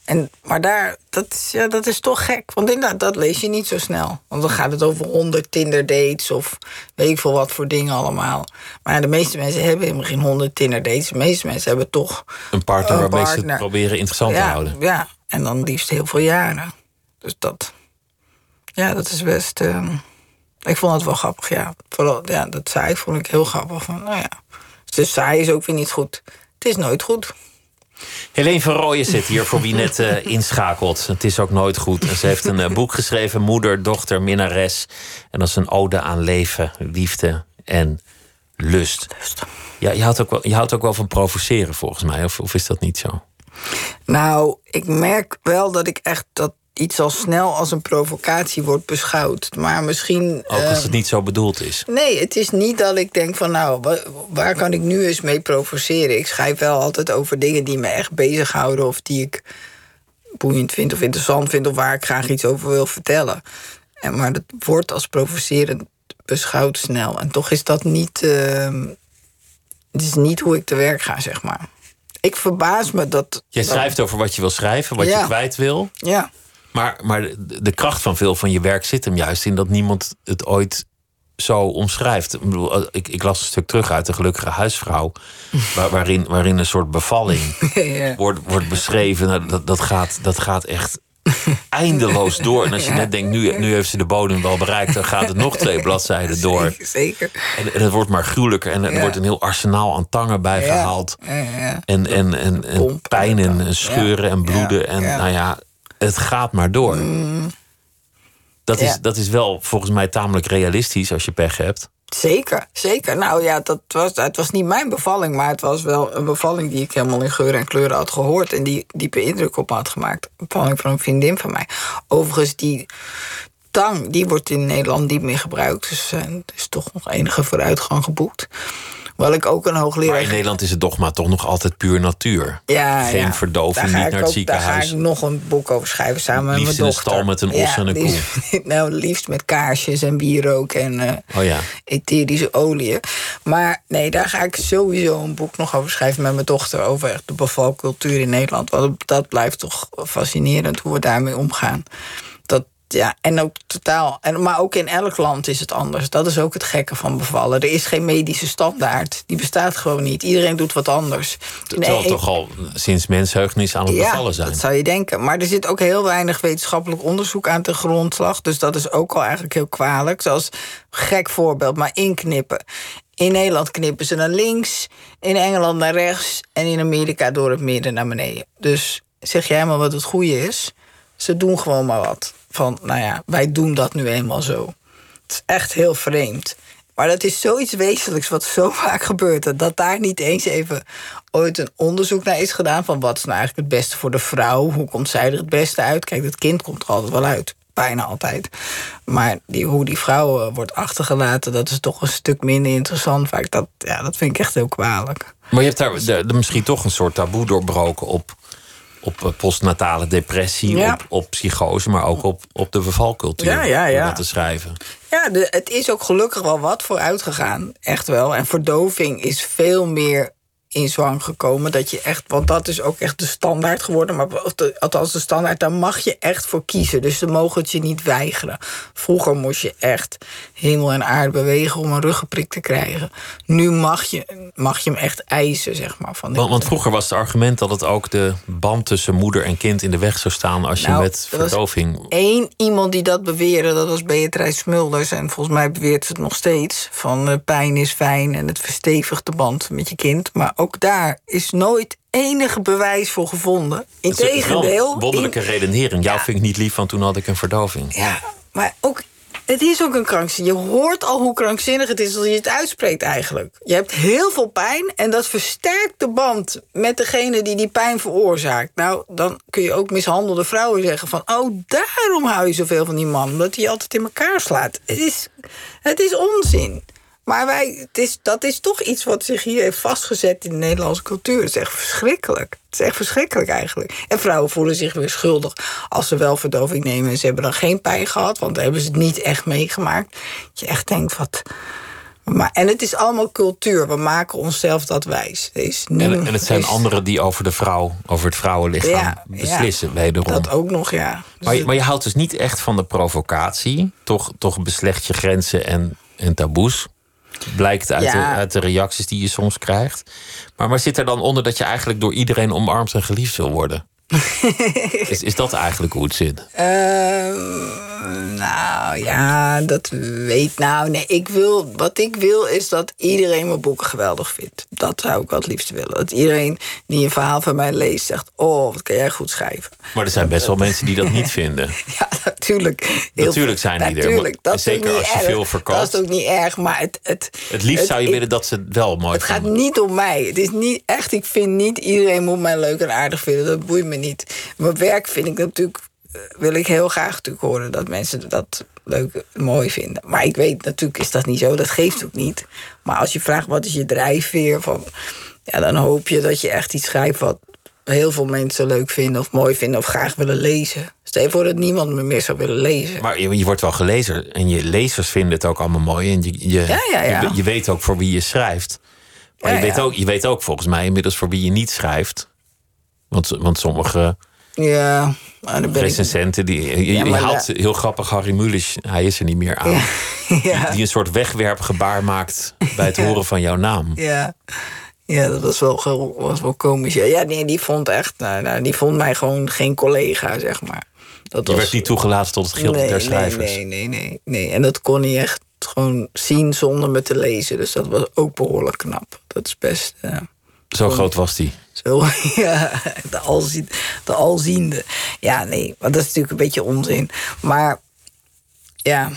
En, maar daar, dat is, ja, dat is toch gek. Want inderdaad, dat lees je niet zo snel. Want dan gaat het over honderd Tinder dates of weet ik veel wat voor dingen allemaal. Maar de meeste mensen hebben helemaal geen honderd Tinder dates. De meeste mensen hebben toch Een partner Een waarmee ze het proberen interessant te houden. Ja, en dan liefst heel veel jaren. Dus dat. Ja, dat is best. ehm, ik vond het wel grappig, ja. Vooral, ja, dat saai vond ik heel grappig. Van, nou ja. Dus saai is ook weer niet goed. Het is nooit goed. Helene van Rooyen zit hier voor wie net eh, inschakelt. Het is ook nooit goed. En ze heeft een eh, boek geschreven, Moeder, Dochter, Minnares. En dat is een ode aan leven, liefde en lust. Ja, je, houdt ook wel, je houdt ook wel van provoceren volgens mij, of, of is dat niet zo? Nou, ik merk wel dat ik echt dat iets al snel als een provocatie wordt beschouwd. Maar misschien. Ook eh, als het niet zo bedoeld is. Nee, het is niet dat ik denk van nou, wa- waar kan ik nu eens mee provoceren? Ik schrijf wel altijd over dingen die me echt bezighouden of die ik boeiend vind of interessant vind of waar ik graag iets over wil vertellen. En, maar dat wordt als provocerend beschouwd snel. En toch is dat niet, ehm, het is niet hoe ik te werk ga, zeg maar. Ik verbaas me dat. Je schrijft over wat je wil schrijven, wat Ja. je kwijt wil. Ja, Maar, maar de, kracht van veel van je werk zit hem juist in dat niemand het ooit zo omschrijft. Ik, bedoel, eh, ik, ik las een stuk terug uit De Gelukkige Huisvrouw, waar, waarin, waarin een soort bevalling ja. wordt, wordt beschreven. Nou, dat, dat, gaat, dat gaat echt eindeloos door. En als je net denkt, nu, nu heeft ze de bodem wel bereikt, dan gaat het nog twee bladzijden door. Zeker, zeker. En, en het wordt maar gruwelijker. En er Ja. wordt een heel arsenaal aan tangen bijgehaald. Ja, ja. En, en, en, pijn en, en scheuren en bloeden. En nou ja, het gaat maar door. Dat, is, Ja. dat is wel volgens mij tamelijk realistisch als je pech hebt. Zeker, zeker. Nou ja, dat was, het was niet mijn bevalling, maar het was wel een bevalling die ik helemaal in geur en kleuren had gehoord en die diepe indruk op me had gemaakt. Een bevalling van een vriendin van mij. Overigens, die tang, die wordt in Nederland niet meer gebruikt. Dus uh, er is toch nog enige vooruitgang geboekt. Wel ik ook een hoogleraar. Maar in Nederland is het dogma toch nog altijd puur natuur. Ja, Geen ja. verdoving, niet naar het ook, ziekenhuis. Daar ga ik nog een boek over schrijven samen Liefst met in mijn een dochter. stal met een os en een liefst- nou, liefst met kaarsjes en wierook en eh, Oh ja. etherische oliën. Maar nee, daar ga ik sowieso een boek nog over schrijven met mijn dochter... over echt de bevalcultuur in Nederland. Want dat blijft toch fascinerend hoe we daarmee omgaan. Ja, en ook totaal. En, maar ook in elk land is het anders. Dat is ook het gekke van bevallen. Er is geen medische standaard. Die bestaat gewoon niet. Iedereen doet wat anders. Terwijl Nee, toch al sinds mensheugenis aan het bevallen zijn. dat zou je denken. Maar er zit ook heel weinig wetenschappelijk onderzoek aan ten grondslag. Dus dat is ook al eigenlijk heel kwalijk. Zoals, gek voorbeeld, maar inknippen. In Nederland knippen ze naar links, in Engeland naar rechts... en in Amerika door het midden naar beneden. Dus zeg jij maar wat het goede is. Ze doen gewoon maar wat. Van, nou ja, wij doen dat nu eenmaal zo. Het is echt heel vreemd. Maar dat is zoiets wezenlijks wat zo vaak gebeurt. Dat daar niet eens even ooit een onderzoek naar is gedaan. Van wat is nou eigenlijk het beste voor de vrouw? Hoe komt zij er het beste uit? Kijk, het kind komt er altijd wel uit. Bijna altijd. Maar die, hoe die vrouw eh, wordt achtergelaten, dat is toch een stuk minder interessant. Vaak dat, ja, dat vind ik echt heel kwalijk. Maar je hebt daar misschien toch een soort taboe doorbroken op, op eh, postnatale depressie, Ja. op, op psychose, maar ook op, op de bevalcultuur. Ja, ja, ja. te schrijven. Ja, de, het is ook gelukkig wel wat vooruit gegaan. Echt wel. En verdoving is veel meer in zwang gekomen. Dat je echt, want dat is ook echt de standaard geworden. Maar de- althans de standaard, daar mag je echt voor kiezen. Dus ze mogen het je niet weigeren. Vroeger moest je echt hemel en aarde bewegen om een ruggenprik te krijgen. Nu mag je, mag je hem echt eisen, zeg maar. Van Want, want vroeger was het argument dat het ook de band tussen moeder en kind in de weg zou staan als je Nou, met er verdoving. Eén iemand die dat beweerde, dat was Beatrice Smulders. En volgens mij beweert ze het nog steeds. Van eh, pijn is fijn en het verstevigt de band met je kind. Maar ook daar is nooit enige bewijs voor gevonden. Integendeel. wonderlijke in- redenering. Jou vind ik niet lief, want toen had ik een verdoving. Ja, maar ook... Het is ook een krankzinnig. Je hoort al hoe krankzinnig het is als je het uitspreekt eigenlijk. Je hebt heel veel pijn en dat versterkt de band met degene die die pijn veroorzaakt. Nou, dan kun je ook mishandelde vrouwen zeggen van... oh, daarom hou je zoveel van die man, omdat hij altijd in elkaar slaat. Het is, het is onzin. Maar wij, het is, dat is toch iets wat zich hier heeft vastgezet in de Nederlandse cultuur. Het is echt verschrikkelijk. Het is echt verschrikkelijk eigenlijk. En vrouwen voelen zich weer schuldig als ze wel verdoving nemen... en ze hebben dan geen pijn gehad, want dan hebben ze het niet echt meegemaakt. Dat je echt denkt, wat... Maar, en het is allemaal cultuur. We maken onszelf dat wijs. Is En, en het zijn er is- anderen die over de vrouw, over het vrouwenlichaam Ja, beslissen, ja, wederom. Dat ook nog, ja. Dus Maar, je- maar je houdt dus niet echt van de provocatie. Toch, toch beslecht je grenzen en, en taboes. Blijkt uit, Ja. de, uit de reacties die je soms krijgt. Maar, maar zit er dan onder dat je eigenlijk door iedereen omarmd en geliefd wil worden? Is, is dat eigenlijk hoe het zit? Ehm, nou ja, dat weet. Nou, nee, ik wil. Wat ik wil is dat iedereen mijn boeken geweldig vindt. Dat zou ik wel het liefst willen. Dat iedereen die een verhaal van mij leest zegt: Oh, wat kan jij goed schrijven. Maar er zijn best wel mensen die dat niet vinden. Ja, natuurlijk. Heel Natuurlijk zijn die er, Natuurlijk, maar dat is zeker als je erg. veel verkoopt. Dat is ook niet erg, maar het. Het, Het liefst zou je ik- willen dat ze het wel mooi Het gaat vinden. niet om mij. Het is niet echt. Ik vind niet iedereen moet mij leuk en aardig vinden. Dat boeit me niet. Mijn werk vind ik natuurlijk. eh, Wil ik heel graag natuurlijk horen dat mensen dat leuk, mooi vinden. Maar ik weet natuurlijk is dat niet zo. Dat geeft ook niet. Maar als je vraagt wat is je drijfveer van, ja, dan hoop je dat je echt iets schrijft wat heel veel mensen leuk vinden of mooi vinden of graag willen lezen. Stel je voor dat niemand me meer zou willen lezen. Maar je, je wordt wel gelezen en je lezers vinden het ook allemaal mooi. En je, je, Ja, ja, ja. je, je weet ook voor wie je schrijft. Maar je, weet ook, je weet ook volgens mij inmiddels voor wie je niet schrijft. Want, want sommige Ja, maar dan ben ik. recensenten, die, je, Ja, je maar haalt heel grappig Harry Mulisch, hij is er niet meer aan. Ja. Die een soort wegwerpgebaar maakt bij het horen van jouw naam. Ja. Ja, dat was wel, was wel komisch. Ja, nee, die vond echt, nou, nou, die vond mij gewoon geen collega, zeg maar. Dat Je werd niet toegelaten tot het gilde nee, der schrijvers. Nee, nee, nee, nee, nee. En dat kon hij echt gewoon zien zonder me te lezen. Dus dat was ook behoorlijk knap. Dat is best. eh, Zo groot was die. Zo, ja, de, alzien, de alziende. Ja, nee, maar dat is natuurlijk een beetje onzin. Maar ja,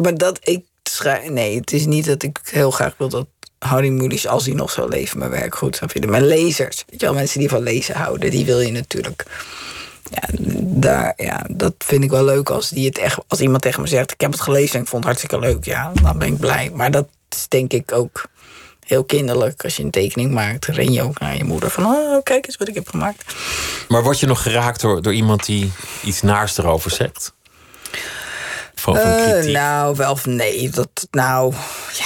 maar dat ik schrijf. Nee, het is niet dat ik heel graag wil dat Harry Mulisch, als hij nog zou leven, mijn werk goed zou vinden. Mijn lezers, weet je wel, mensen die van lezen houden, die wil je natuurlijk. Ja, daar, ja, dat vind ik wel leuk als, die het echt, als iemand tegen me zegt: Ik heb het gelezen en ik vond het hartstikke leuk. Ja, dan ben ik blij. Maar dat is denk ik ook heel kinderlijk. Als je een tekening maakt, ren je ook naar je moeder van: Oh, kijk eens wat ik heb gemaakt. Maar word je nog geraakt door, door iemand die iets naars erover zegt? Van, van Eh, kritiek? nou, wel of nee. Dat, nou, ja.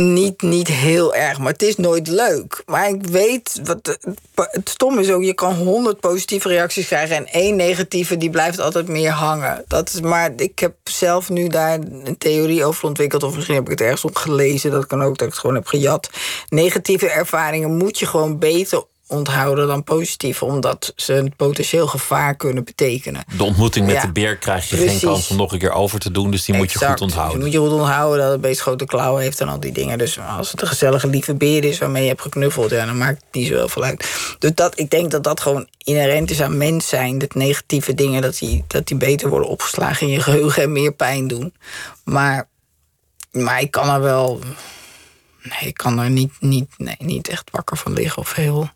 Niet, niet heel erg, maar het is nooit leuk. Maar ik weet, wat het stom is ook, je kan honderd positieve reacties krijgen en één negatieve, die blijft altijd meer hangen. Dat is, maar ik heb zelf nu daar een theorie over ontwikkeld, of misschien heb ik het ergens op gelezen, dat kan ook dat ik het gewoon heb gejat. Negatieve ervaringen moet je gewoon beter onthouden dan positieve, omdat ze een potentieel gevaar kunnen betekenen. De ontmoeting met Ja, de beer krijg je precies. geen kans om nog een keer over te doen. Dus die moet je goed onthouden. Die moet je goed onthouden dat het beest grote klauwen heeft en al die dingen. Dus als het een gezellige lieve beer is waarmee je hebt geknuffeld, ja, dan maakt het niet zo heel veel uit. Dus dat, ik denk dat dat gewoon inherent is aan mens zijn. Dat negatieve dingen, dat die, dat die beter worden opgeslagen in je geheugen en meer pijn doen. Maar, maar ik kan er wel. Nee, ik kan er niet, niet, nee, niet echt wakker van liggen of heel.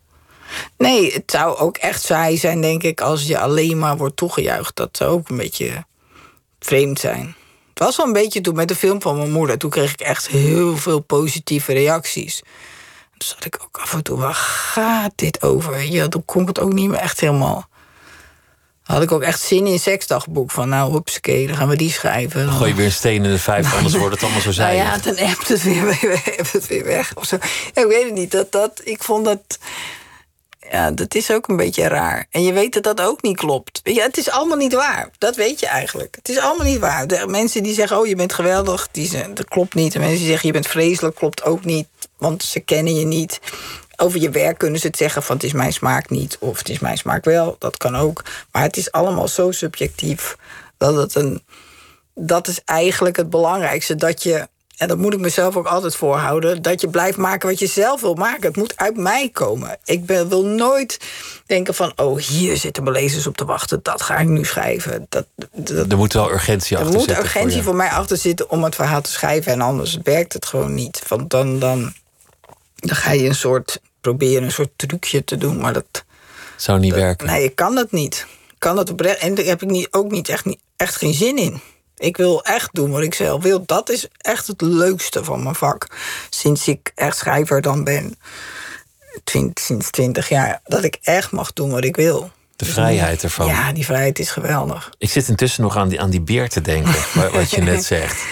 Nee, het zou ook echt saai zijn, denk ik, als je alleen maar wordt toegejuicht. Dat zou ook een beetje vreemd zijn. Het was wel een beetje toen met de film van mijn moeder. Toen kreeg ik echt heel veel positieve reacties. Toen zat ik ook af en toe, waar gaat dit over? Ja, toen kon ik het ook niet meer echt helemaal. Had ik ook echt zin in seksdagboek. Van nou, hupsakee, dan gaan we die schrijven. Dan gooi je weer een steen in de vijf, anders wordt het allemaal zo Nou zijig. ja, dan hebt het weer, hebt het weer weg. Of zo. Ja, ik weet het niet. Dat, dat, ik vond dat. Ja, dat is ook een beetje raar. En je weet dat dat ook niet klopt. Je, het is allemaal niet waar. Dat weet je eigenlijk. Het is allemaal niet waar. De mensen die zeggen, oh, je bent geweldig, die zeggen, dat klopt niet. En mensen die zeggen, je bent vreselijk, klopt ook niet. Want ze kennen je niet. Over je werk kunnen ze het zeggen van het is mijn smaak niet. Of het is mijn smaak wel. Dat kan ook. Maar het is allemaal zo subjectief. Dat het een dat is eigenlijk het belangrijkste. Dat je, en dat moet ik mezelf ook altijd voorhouden, dat je blijft maken wat je zelf wil maken. Het moet uit mij komen. Ik ben, wil nooit denken van, oh, hier zitten mijn lezers op te wachten. Dat ga ik nu schrijven. Dat, dat, Er moet wel urgentie er achter moet zitten. urgentie voor voor, je. mij achter zitten om het verhaal te schrijven. En anders werkt het gewoon niet. Want dan, dan, dan ga je een soort, proberen een soort trucje te doen. Maar dat, Zou niet werken. Nee, ik kan dat niet. Ik kan dat oprecht. En daar heb ik niet, ook niet echt, niet echt geen zin in. Ik wil echt doen wat ik zelf wil. Dat is echt het leukste van mijn vak. Sinds ik echt schrijver dan ben. Twint- sinds twintig jaar. Dat ik echt mag doen wat ik wil. De vrijheid ervan. Ja, die vrijheid is geweldig. Ik zit intussen nog aan die, aan die beer te denken, wa- wat je net zegt.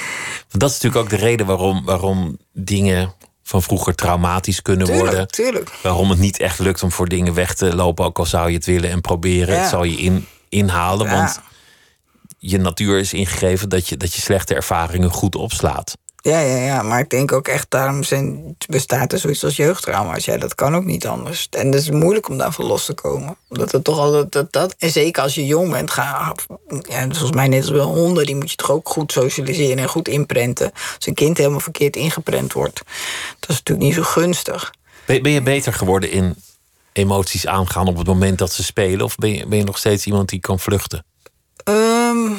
Want dat is natuurlijk ook de reden waarom, waarom dingen van vroeger traumatisch kunnen worden. Tuurlijk, tuurlijk. Waarom het niet echt lukt om voor dingen weg te lopen, ook al zou je het willen en proberen. Ja. Het zal je in, inhalen, Ja. want je natuur is ingegeven dat je, dat je slechte ervaringen goed opslaat. Ja, ja, ja, maar ik denk ook echt, daarom zijn, bestaat er zoiets als jeugdtrauma's. Ja, dat kan ook niet anders. En het is moeilijk om daarvan los te komen. Omdat het toch altijd, dat, dat, en zeker als je jong bent, ga, ja, zoals mij net als wel honden, die moet je toch ook goed socialiseren en goed inprenten. Als een kind helemaal verkeerd ingeprent wordt, dat is natuurlijk niet zo gunstig. Ben, ben je beter geworden in emoties aangaan op het moment dat ze spelen? Of ben je, ben je nog steeds iemand die kan vluchten? Ehm,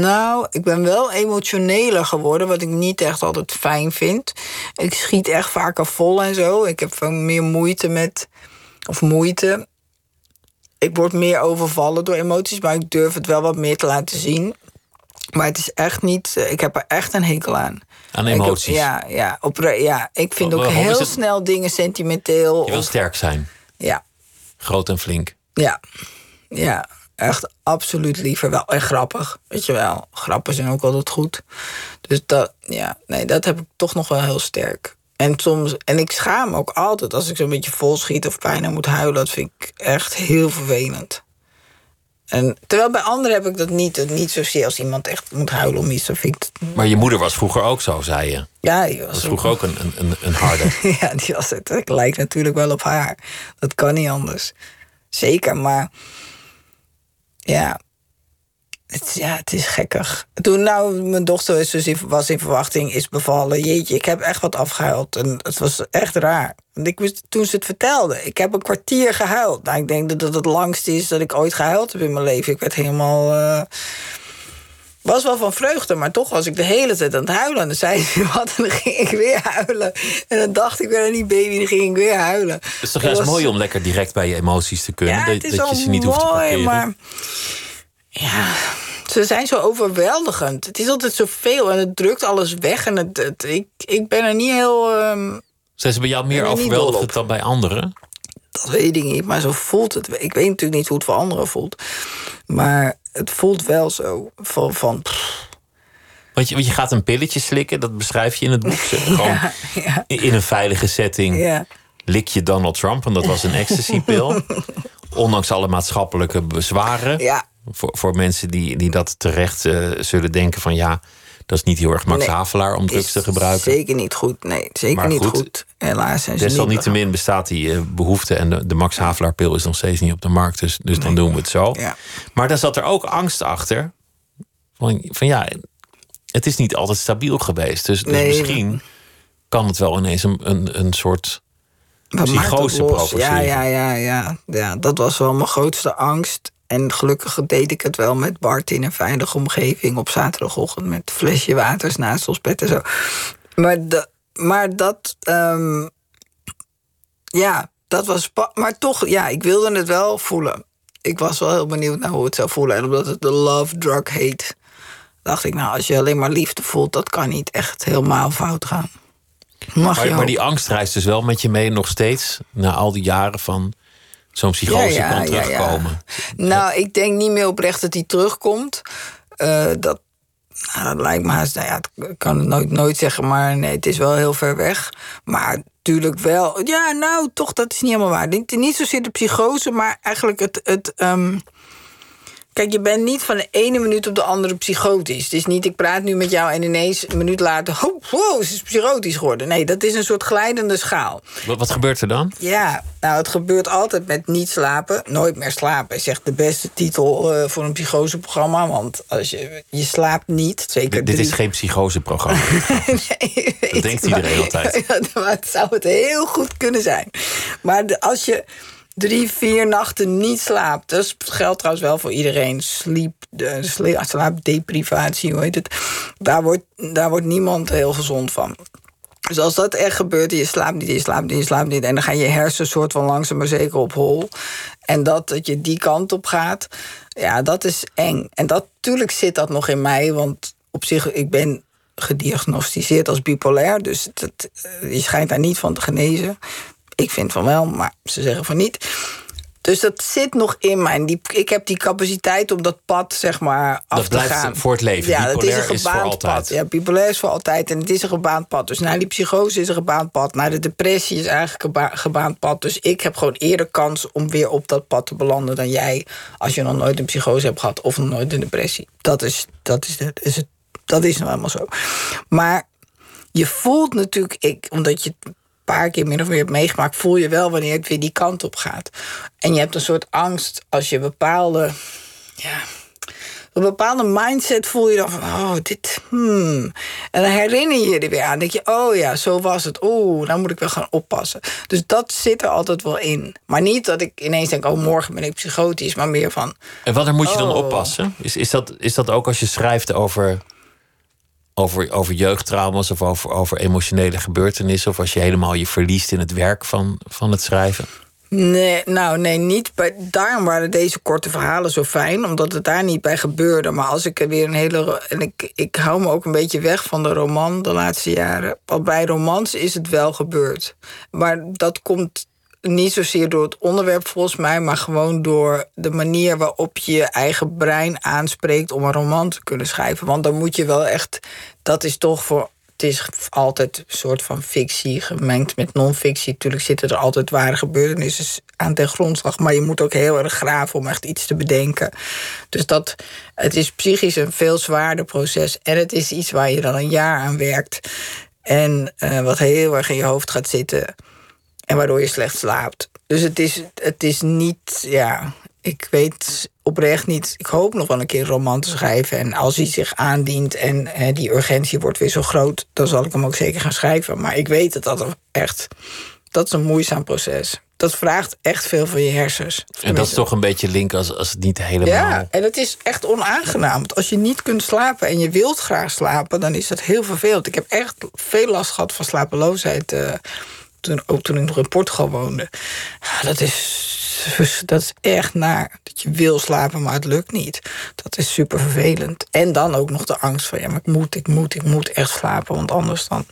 nou, ik ben wel emotioneler geworden, wat ik niet echt altijd fijn vind. Ik schiet echt vaker vol en zo. Ik heb veel meer moeite met. Of moeite. Ik word meer overvallen door emoties, maar ik durf het wel wat meer te laten zien. Maar het is echt niet. Ik heb er echt een hekel aan. Aan Ik- emoties? ja, ja, opre- ja, ik vind ook heel het- snel dingen sentimenteel. Je wil of- sterk zijn, ja, groot en flink. ja, ja, echt absoluut liever wel. En grappig, weet je wel. Grappen zijn ook altijd goed. Dus dat, ja, nee, dat heb ik toch nog wel heel sterk. En soms, en ik schaam me ook altijd als ik zo'n beetje vol schiet of bijna moet huilen. Dat vind ik echt heel vervelend. En terwijl bij anderen heb ik dat niet. Niet zozeer als iemand echt moet huilen om iets. Vind ik Maar je moeder was vroeger ook zo, zei je. ja, die was, Was vroeger ook een, een, een, een harde. ja, die was het. Ik lijk natuurlijk wel op haar. Dat kan niet anders. Zeker, maar ja, het, ja, het is gekkig. Toen nou mijn dochter is dus was in verwachting, is bevallen. Jeetje, ik heb echt wat afgehuild. En het was echt raar. Want ik toen ze het vertelde, ik heb een kwartier gehuild. Nou, ik denk dat het het langste is dat ik ooit gehuild heb in mijn leven. Ik werd helemaal... eh, was wel van vreugde, maar toch was ik de hele tijd aan het huilen. En dan zei ze wat en dan ging ik weer huilen. En dan dacht ik weer aan die baby, dan ging ik weer huilen. Het is toch juist mooi om lekker direct bij je emoties te kunnen? Ja, dat, je wel ze niet hoeft te parkeren. maar... Ja, ze zijn zo overweldigend. Het is altijd zoveel en het drukt alles weg. En het, het- ik, ik ben er niet heel... ehm, Zijn ze bij jou meer er overweldigend dan bij anderen? Dat weet ik niet, maar zo voelt het. Ik weet natuurlijk niet hoe het voor anderen voelt. Maar het voelt wel zo. Van, van pff, Want je, want je gaat een pilletje slikken, dat beschrijf je in het boek. Gewoon ja, in in een veilige setting ja. lik je Donald Trump, want dat was een ecstasy-pil. Ondanks alle maatschappelijke bezwaren. Voor, voor mensen die, die dat terecht eh, zullen denken van ja, dat is niet heel erg Max Nee. Havelaar om drugs te gebruiken. Zeker niet goed. Nee, zeker Maar niet goed, goed. Helaas zijn ze niet Desalniettemin bestaat die eh, behoefte en de, de Max Havelaar-pil is nog steeds niet op de markt, dus, dus dan doen we het zo. Ja. Maar daar zat er ook angst achter. Van, van ja, het is niet altijd stabiel geweest. Dus, dus Nee. misschien kan het wel ineens een, een, een soort. Psychose provoceren. Ja, ja, ja, ja, ja. Dat was wel mijn grootste angst. En gelukkig deed ik het wel met Bart in een veilige omgeving op zaterdagochtend met een flesje waters naast ons bed en zo. Maar, da- maar dat, ehm, ja, dat was. Maar toch, ja, ik wilde het wel voelen. Ik was wel heel benieuwd naar hoe het zou voelen. En omdat het de love drug heet, dacht ik, nou, als je alleen maar liefde voelt, dat kan niet echt helemaal fout gaan. Mag je Maar, maar hopen. die angst reist dus wel met je mee nog steeds. Na al die jaren van zo'n psychose Ja, ja, kan ja. terugkomen. Nou, ik denk niet meer oprecht dat hij terugkomt. Eh, dat, nou, dat lijkt me haast, nou ja, ik kan het nooit, nooit zeggen, maar nee, het is wel heel ver weg. Maar natuurlijk wel, ja, nou, toch, dat is niet helemaal waar. Niet, niet zozeer de psychose, maar eigenlijk het. het ehm, Kijk, je bent niet van de ene minuut op de andere psychotisch. Het is niet, ik praat nu met jou en ineens een minuut later... Oh, wow, ze is psychotisch geworden. Nee, dat is een soort glijdende schaal. Wat, wat gebeurt er dan? Ja, nou, het gebeurt altijd met niet slapen. Nooit meer slapen is echt de beste titel eh, voor een psychoseprogramma. Want als je, je slaapt niet, zeker Dit, dit drie... is geen psychoseprogramma. nee, weet denkt iedereen altijd. Ja, maar het zou het heel goed kunnen zijn. Maar de- als je drie, vier nachten niet slaapt... dat geldt trouwens wel voor iedereen. Sleep, de, sla- slaapdeprivatie, hoe heet het? Daar wordt, daar wordt niemand heel gezond van. Dus als dat echt gebeurt, je slaapt niet, je slaapt niet, je slaapt niet... en dan gaan je hersenen soort van langzaam maar zeker op hol... en dat, dat je die kant op gaat, ja, dat is eng. En dat, natuurlijk zit dat nog in mij, want op zich, ik ben gediagnosticeerd als bipolair... dus dat, eh, je schijnt daar niet van te genezen. Ik vind van wel, maar ze zeggen van niet... Dus dat zit nog in mij. Die, ik heb die capaciteit om dat pad, zeg maar, af Dat te blijft gaan. voor het leven. Ja, dat is een gebaand pad. Ja, bipolair is voor altijd en het is een gebaand pad. Dus naar die psychose is een gebaand pad. Naar de depressie is eigenlijk een ba- gebaand pad. Dus ik heb gewoon eerder kans om weer op dat pad te belanden dan jij... als je nog nooit een psychose hebt gehad of nog nooit een depressie. Dat is, dat is, het, is het, dat is nou helemaal zo. Maar je voelt natuurlijk, ik, omdat je paar keer min of meer hebt meegemaakt, voel je wel wanneer het weer die kant op gaat. En je hebt een soort angst als je bepaalde, ja, een bepaalde mindset voel je dan van, oh, dit, hmm. En dan herinner je je er weer aan. Dan denk je, oh ja, zo was het. Oeh, dan moet ik wel gaan oppassen. Dus dat zit er altijd wel in. Maar niet dat ik ineens denk, oh, morgen ben ik psychotisch. Maar meer van, En wanneer moet je dan Oh. oppassen? Is, is, dat, is dat ook als je schrijft over, over, over jeugdtrauma's of over, over emotionele gebeurtenissen? Of als je helemaal je verliest in het werk van, van het schrijven? Nee, nou nee, niet. Daarom waren deze korte verhalen zo fijn, omdat het daar niet bij gebeurde. Maar als ik er weer een hele. En ik, ik hou me ook een beetje weg van de roman de laatste jaren. Want bij romans is het wel gebeurd. Maar dat komt niet zozeer door het onderwerp volgens mij, maar gewoon door de manier waarop je je eigen brein aanspreekt om een roman te kunnen schrijven. Want dan moet je wel echt. Dat is toch voor het is altijd een soort van fictie gemengd met non-fictie. Natuurlijk zitten er altijd ware gebeurtenissen aan ten grondslag. Maar je moet ook heel erg graven om echt iets te bedenken. Dus dat, het is psychisch een veel zwaarder proces. En het is iets waar je dan een jaar aan werkt. En eh, wat heel erg in je hoofd gaat zitten. En waardoor je slecht slaapt. Dus het is, het is niet, ja, ik weet oprecht niet. Ik hoop nog wel een keer een roman te schrijven. En als hij zich aandient en eh, die urgentie wordt weer zo groot, dan zal ik hem ook zeker gaan schrijven. Maar ik weet dat dat echt, dat is een moeizaam proces. dat vraagt echt veel van je hersens. En dat is toch een beetje link als, als het niet helemaal... Ja, en het is echt onaangenaam. Want als je niet kunt slapen en je wilt graag slapen... dan is dat heel vervelend. Ik heb echt veel last gehad van slapeloosheid... Uh, toen, ook toen ik nog in Portugal woonde. Ja, dat is, dat is echt naar. Dat je wil slapen, maar het lukt niet. Dat is super vervelend. En dan ook nog de angst van... ja, maar ik moet, ik moet, ik moet echt slapen... want anders dan,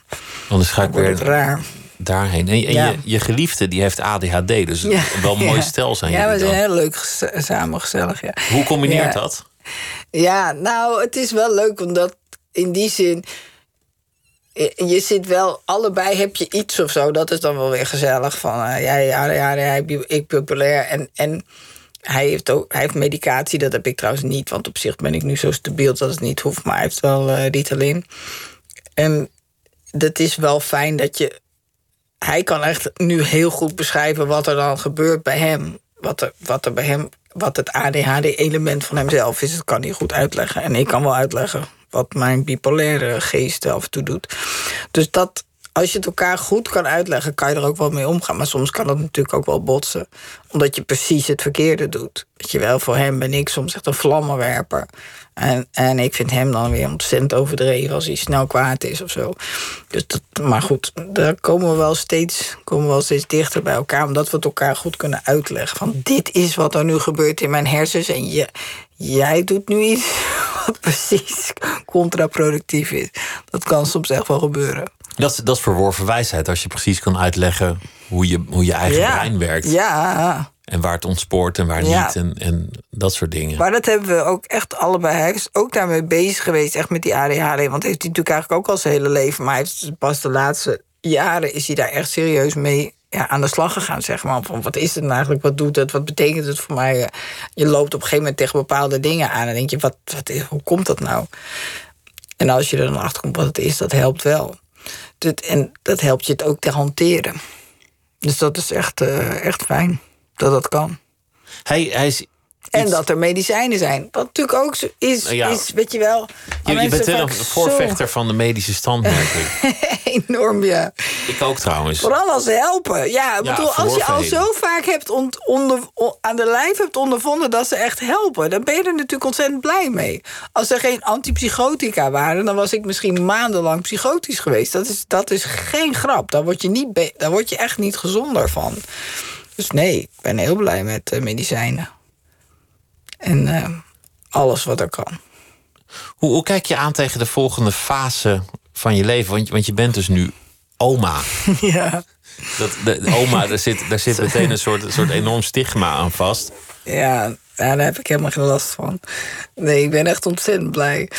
anders ga ik weer raar daarheen. En, je, je, geliefde die heeft ADHD, dus wel een mooi stel zijn Ja, we zijn heel leuk samen gezellig. Ja. Hoe combineert dat? Ja, nou, het is wel leuk omdat in die zin. Je zit wel, allebei heb je iets of zo. Dat is dan wel weer gezellig. Van uh, ja, ja, ja, ik populair. En, en hij heeft ook hij heeft medicatie, dat heb ik trouwens niet. Want op zich ben ik nu zo stabiel dat het niet hoeft. Maar hij heeft wel uh, Ritalin. En dat is wel fijn dat je hij kan echt nu heel goed beschrijven wat er dan gebeurt bij hem. Wat er, wat er bij hem, wat het ADHD-element van hemzelf is, dat kan hij goed uitleggen. En ik kan wel uitleggen wat mijn bipolaire geest af en toe doet. Dus dat, als je het elkaar goed kan uitleggen, kan je er ook wel mee omgaan. Maar soms kan dat natuurlijk ook wel botsen. Omdat je precies het verkeerde doet. Weet je wel, voor hem ben ik soms echt een vlammenwerper. En, en ik vind hem dan weer ontzettend overdreven als hij snel kwaad is of zo. Dus dat, maar goed, daar komen we, wel steeds, komen we wel steeds dichter bij elkaar. Omdat we het elkaar goed kunnen uitleggen. Van dit is wat er nu gebeurt in mijn hersens. En je, jij doet nu iets wat precies contraproductief is. Dat kan soms echt wel gebeuren. Dat is, dat is verworven wijsheid, als je precies kan uitleggen hoe je, hoe je eigen brein werkt. Ja. En waar het ontspoort en waar niet. En, en dat soort dingen. Maar dat hebben we ook echt allebei. Hij is ook daarmee bezig geweest, echt met die ADHD. Want heeft hij natuurlijk eigenlijk ook al zijn hele leven. Maar hij heeft pas de laatste jaren is hij daar echt serieus mee ja, aan de slag gegaan, zeg maar. Van wat is het nou eigenlijk? Wat doet het? Wat betekent het voor mij? Je loopt op een gegeven moment tegen bepaalde dingen aan. En denk je, wat, wat is, hoe komt dat nou? En als je er dan achter komt wat het is, dat helpt wel. Dat, en dat helpt je het ook te hanteren. Dus dat is echt, uh, echt fijn dat dat kan. Hij, hij is en dat er medicijnen zijn. Wat natuurlijk ook is, nou is weet je wel... Je, je bent wel een voorvechter van de medische stand, Enorm, ja. Ik ook trouwens. Vooral als ze helpen. Ja, bedoel, als je al zo vaak hebt onder, aan de lijf hebt ondervonden dat ze echt helpen... dan ben je er natuurlijk ontzettend blij mee. Als er geen antipsychotica waren... dan was ik misschien maandenlang psychotisch geweest. Dat is, dat is geen grap. Daar word, je niet daar word je echt niet gezonder van. Dus nee, ik ben heel blij met uh, medicijnen. En uh, alles wat er kan. Hoe, hoe, kijk je aan tegen de volgende fase van je leven? Want, want je bent dus nu oma. Ja. Dat, de, oma, daar zit, daar zit meteen een soort, een soort enorm stigma aan vast. Ja, daar heb ik helemaal geen last van. Nee, ik ben echt ontzettend blij.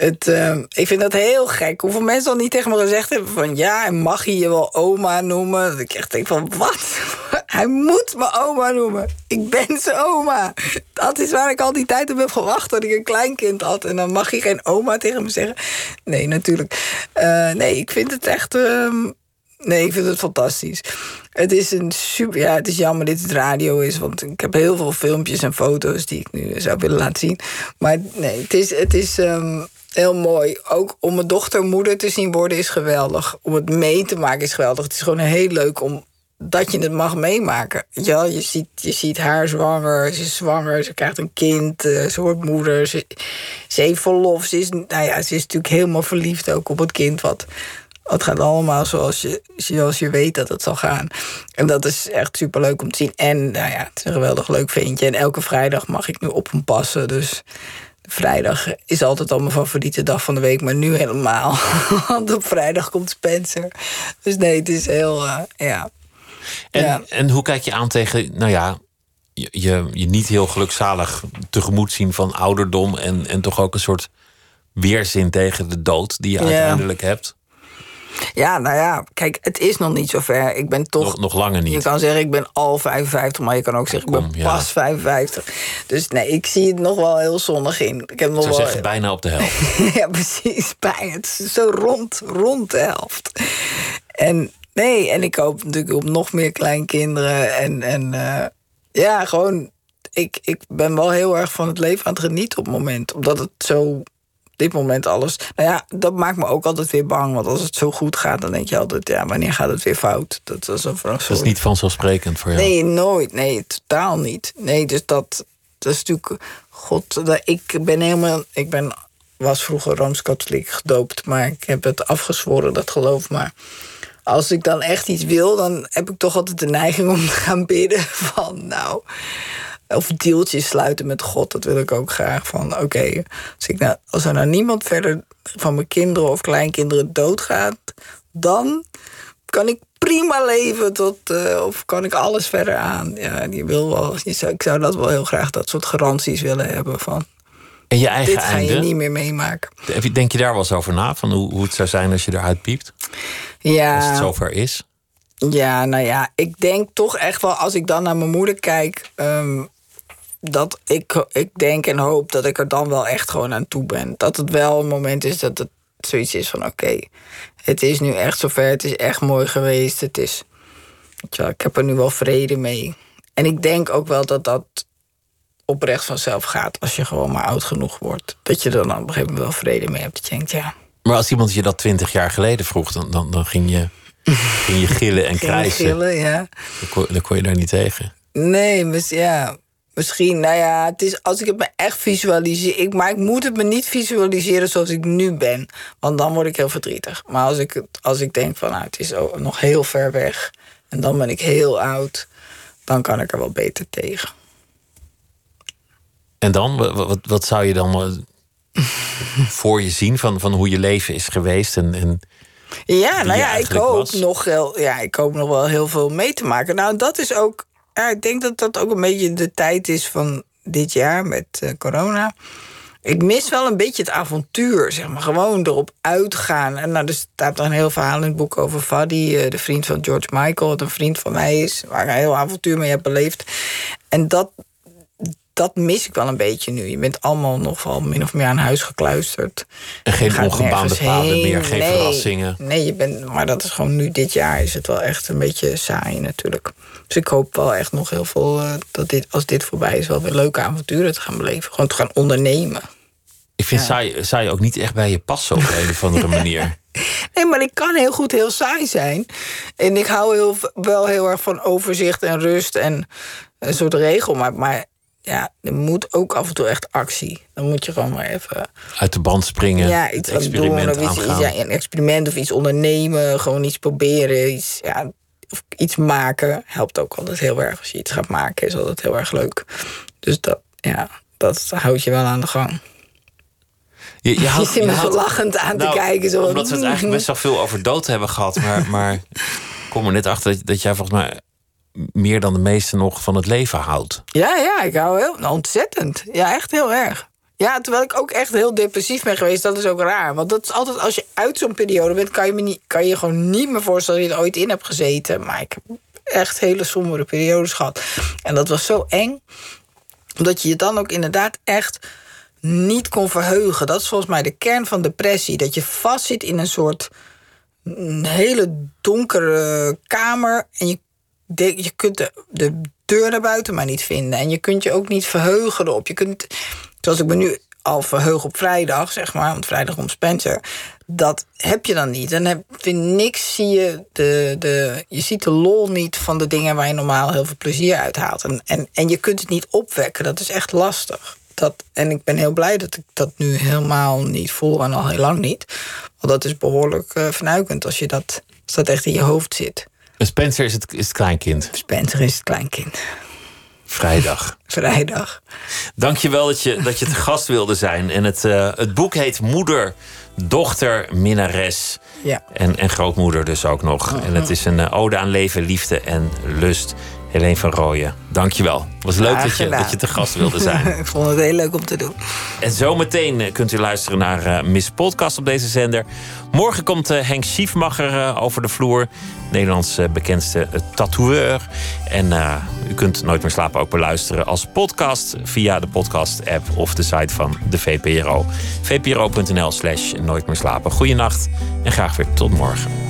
Het, uh, ik vind dat heel gek. Hoeveel mensen al niet tegen me gezegd hebben van... ja, en mag je je wel oma noemen? Ik echt denk van, wat? Hij moet me oma noemen. Ik ben zijn oma. Dat is waar ik al die tijd op heb gewacht... dat ik een kleinkind had. En dan mag je geen oma tegen me zeggen. Nee, natuurlijk. Uh, nee, ik vind het echt... Uh, nee, ik vind het fantastisch. Het is een super. Ja, het is jammer dat het radio is. Want ik heb heel veel filmpjes en foto's die ik nu zou willen laten zien. Maar nee, het is. Het is um, heel mooi. Ook om mijn dochter moeder te zien worden is geweldig. Om het mee te maken is geweldig. Het is gewoon heel leuk om dat je het mag meemaken. Ja, je, ziet, je ziet haar zwanger, ze is zwanger, ze krijgt een kind, eh, ze wordt moeder, ze, ze heeft verlof. Ze is, nou ja, ze is natuurlijk helemaal verliefd ook op het kind. Wat, wat gaat allemaal zoals je, zoals je weet dat het zal gaan. En dat is echt super leuk om te zien. En nou ja, het is een geweldig leuk ventje. En elke vrijdag mag ik nu op hem passen. Dus Vrijdag is altijd al mijn favoriete dag van de week, maar nu helemaal. Want op vrijdag komt Spencer. Dus nee, het is heel, uh, ja. En, ja. en hoe kijk je aan tegen, nou ja, je, je, je niet heel gelukzalig tegemoet zien van ouderdom en, en toch ook een soort weerzin tegen de dood die je uiteindelijk hebt? Ja, nou ja, kijk, het is nog niet zo ver. Ik ben toch. Nog, nog langer niet. Je kan zeggen, ik ben al 55, maar je kan ook zeggen, ik ben pas 55. Dus nee, ik zie het nog wel heel zonnig in. Ik heb nog wel... zeggen, bijna op de helft. ja, precies. Bijna. Het is zo rond, rond de helft. En nee, en ik hoop natuurlijk op nog meer kleinkinderen. En, en uh, ja, gewoon. Ik, ik ben wel heel erg van het leven aan het genieten op het moment. Omdat het zo dit moment alles. Nou ja, dat maakt me ook altijd weer bang. Want als het zo goed gaat, dan denk je altijd, ja, wanneer gaat het weer fout? Dat is, een dat is niet vanzelfsprekend voor jou. Nee, nooit. Nee, totaal niet. Nee, dus dat, dat is natuurlijk. God, dat, ik ben helemaal. Ik ben, was vroeger rooms-katholiek gedoopt, maar ik heb het afgezworen, dat geloof maar als ik dan echt iets wil, dan heb ik toch altijd de neiging om te gaan bidden van nou. Of deeltjes sluiten met God, dat wil ik ook graag. Van oké, als, nou, als er nou niemand verder van mijn kinderen of kleinkinderen doodgaat, dan kan ik prima leven tot, uh, of kan ik alles verder aan. Ja, die wil wel, ik zou dat wel heel graag dat soort garanties willen hebben van. En je eigen dit ga je niet meer meemaken. Denk je daar wel eens over na? Van hoe, hoe het zou zijn als je eruit piept? Ja. Als het zover is? Ja, nou ja, ik denk toch echt wel, als ik dan naar mijn moeder kijk, um, dat ik, ik denk en hoop dat ik er dan wel echt gewoon aan toe ben. Dat het wel een moment is dat het zoiets is van: oké, het is nu echt zover, het is echt mooi geweest. Het is, weet ik heb er nu wel vrede mee. En ik denk ook wel dat dat oprecht vanzelf gaat als je gewoon maar oud genoeg wordt. Dat je er dan op een gegeven moment wel vrede mee hebt. Dat je denkt, ja. Maar als iemand je dat twintig jaar geleden vroeg, dan, dan, dan ging, je, ging je gillen en krijsen. Gillen, ja. Dan kon, dan kon je daar niet tegen. Nee, maar ja, misschien, nou ja, het is als ik het me echt visualiseer. Ik, maar ik moet het me niet visualiseren zoals ik nu ben. Want dan word ik heel verdrietig. Maar als ik, als ik denk van nou, het is nog heel ver weg. En dan ben ik heel oud. Dan kan ik er wel beter tegen. En dan, wat, wat zou je dan voor je zien van, van hoe je leven is geweest? En, en ja, nou ja, ik hoop, nog wel, ja, ik hoop nog wel heel veel mee te maken. Nou, dat is ook, ja, ik denk dat dat ook een beetje de tijd is van dit jaar met uh, corona. Ik mis wel een beetje het avontuur, zeg maar. Gewoon erop uitgaan. En nou, er staat dan een heel verhaal in het boek over Faddy, eh, de vriend van George Michael, wat een vriend van mij is, waar ik een heel avontuur mee heb beleefd. En dat, dat mis ik wel een beetje nu. Je bent allemaal nog wel min of meer aan huis gekluisterd. En geen ongebaande paden meer, geen verrassingen. Nee, je bent, maar dat is gewoon nu dit jaar is het wel echt een beetje saai natuurlijk. Dus ik hoop wel echt nog heel veel uh, dat dit, als dit voorbij is, wel weer leuke avonturen te gaan beleven. Gewoon te gaan ondernemen. Ik vind ja. saai, saai ook niet echt bij je passen op een of andere manier. Nee, maar ik kan heel goed heel saai zijn. En ik hou heel, wel heel erg van overzicht en rust en een soort regel. Maar, maar ja, er moet ook af en toe echt actie. Dan moet je gewoon maar even... Uit de band springen, ja, iets experiment doen, of iets, ja, een experiment of iets ondernemen. Gewoon iets proberen, iets, ja, of iets maken. Helpt ook altijd heel erg. Als je iets gaat maken, is altijd heel erg leuk. Dus dat, ja, dat houdt je wel aan de gang. Je, je, had, je zit me zo lachend aan te nou, kijken. Zo. Omdat we het eigenlijk best wel veel over dood hebben gehad. Maar, maar ik kom er net achter dat, dat jij volgens mij meer dan de meesten nog van het leven houdt. Ja, ja, ik hou heel nou, ontzettend. Ja, echt heel erg. Ja, terwijl ik ook echt heel depressief ben geweest, dat is ook raar. Want dat is altijd, als je uit zo'n periode bent, kan je, me niet, kan je gewoon niet meer voorstellen dat je er ooit in hebt gezeten. Maar ik heb echt hele sombere periodes gehad. En dat was zo eng, omdat je je dan ook inderdaad echt niet kon verheugen. Dat is volgens mij de kern van depressie. Dat je vastzit in een soort hele donkere kamer en je je kunt de, de deur naar buiten maar niet vinden. En je kunt je ook niet verheugen erop. Je kunt, zoals ik me nu al verheug op vrijdag, zeg maar, want vrijdag om Spencer. Dat heb je dan niet. En heb je niks, zie je de, de, je ziet de lol niet van de dingen waar je normaal heel veel plezier uit haalt. En, en, en je kunt het niet opwekken. Dat is echt lastig. Dat, en ik ben heel blij dat ik dat nu helemaal niet voel en al heel lang niet. Want dat is behoorlijk uh, vernuikend als je dat, als dat echt in je hoofd zit. Spencer is het, is het kleinkind. Spencer is het kleinkind. Vrijdag. Vrijdag. Dankjewel dat je, dat je te gast wilde zijn. En het, uh, het boek heet Moeder, Dochter, Minnares. Ja. En, en grootmoeder dus ook nog. En het is een uh, ode aan leven, liefde en lust. Helene van Rooyen, dankjewel. Het was leuk dat je, dat je te gast wilde zijn. Ik vond het heel leuk om te doen. En zometeen eh, kunt u luisteren naar uh, Miss Podcast op deze zender. Morgen komt uh, Henk Schiefmacher uh, over de vloer. Nederlands bekendste tatoeëur. En u kunt Nooit meer slapen ook beluisteren als podcast... via de podcast-app of de site van de VPRO. vpro.nl slash Nooit meer slapen. Goeienacht en graag weer tot morgen.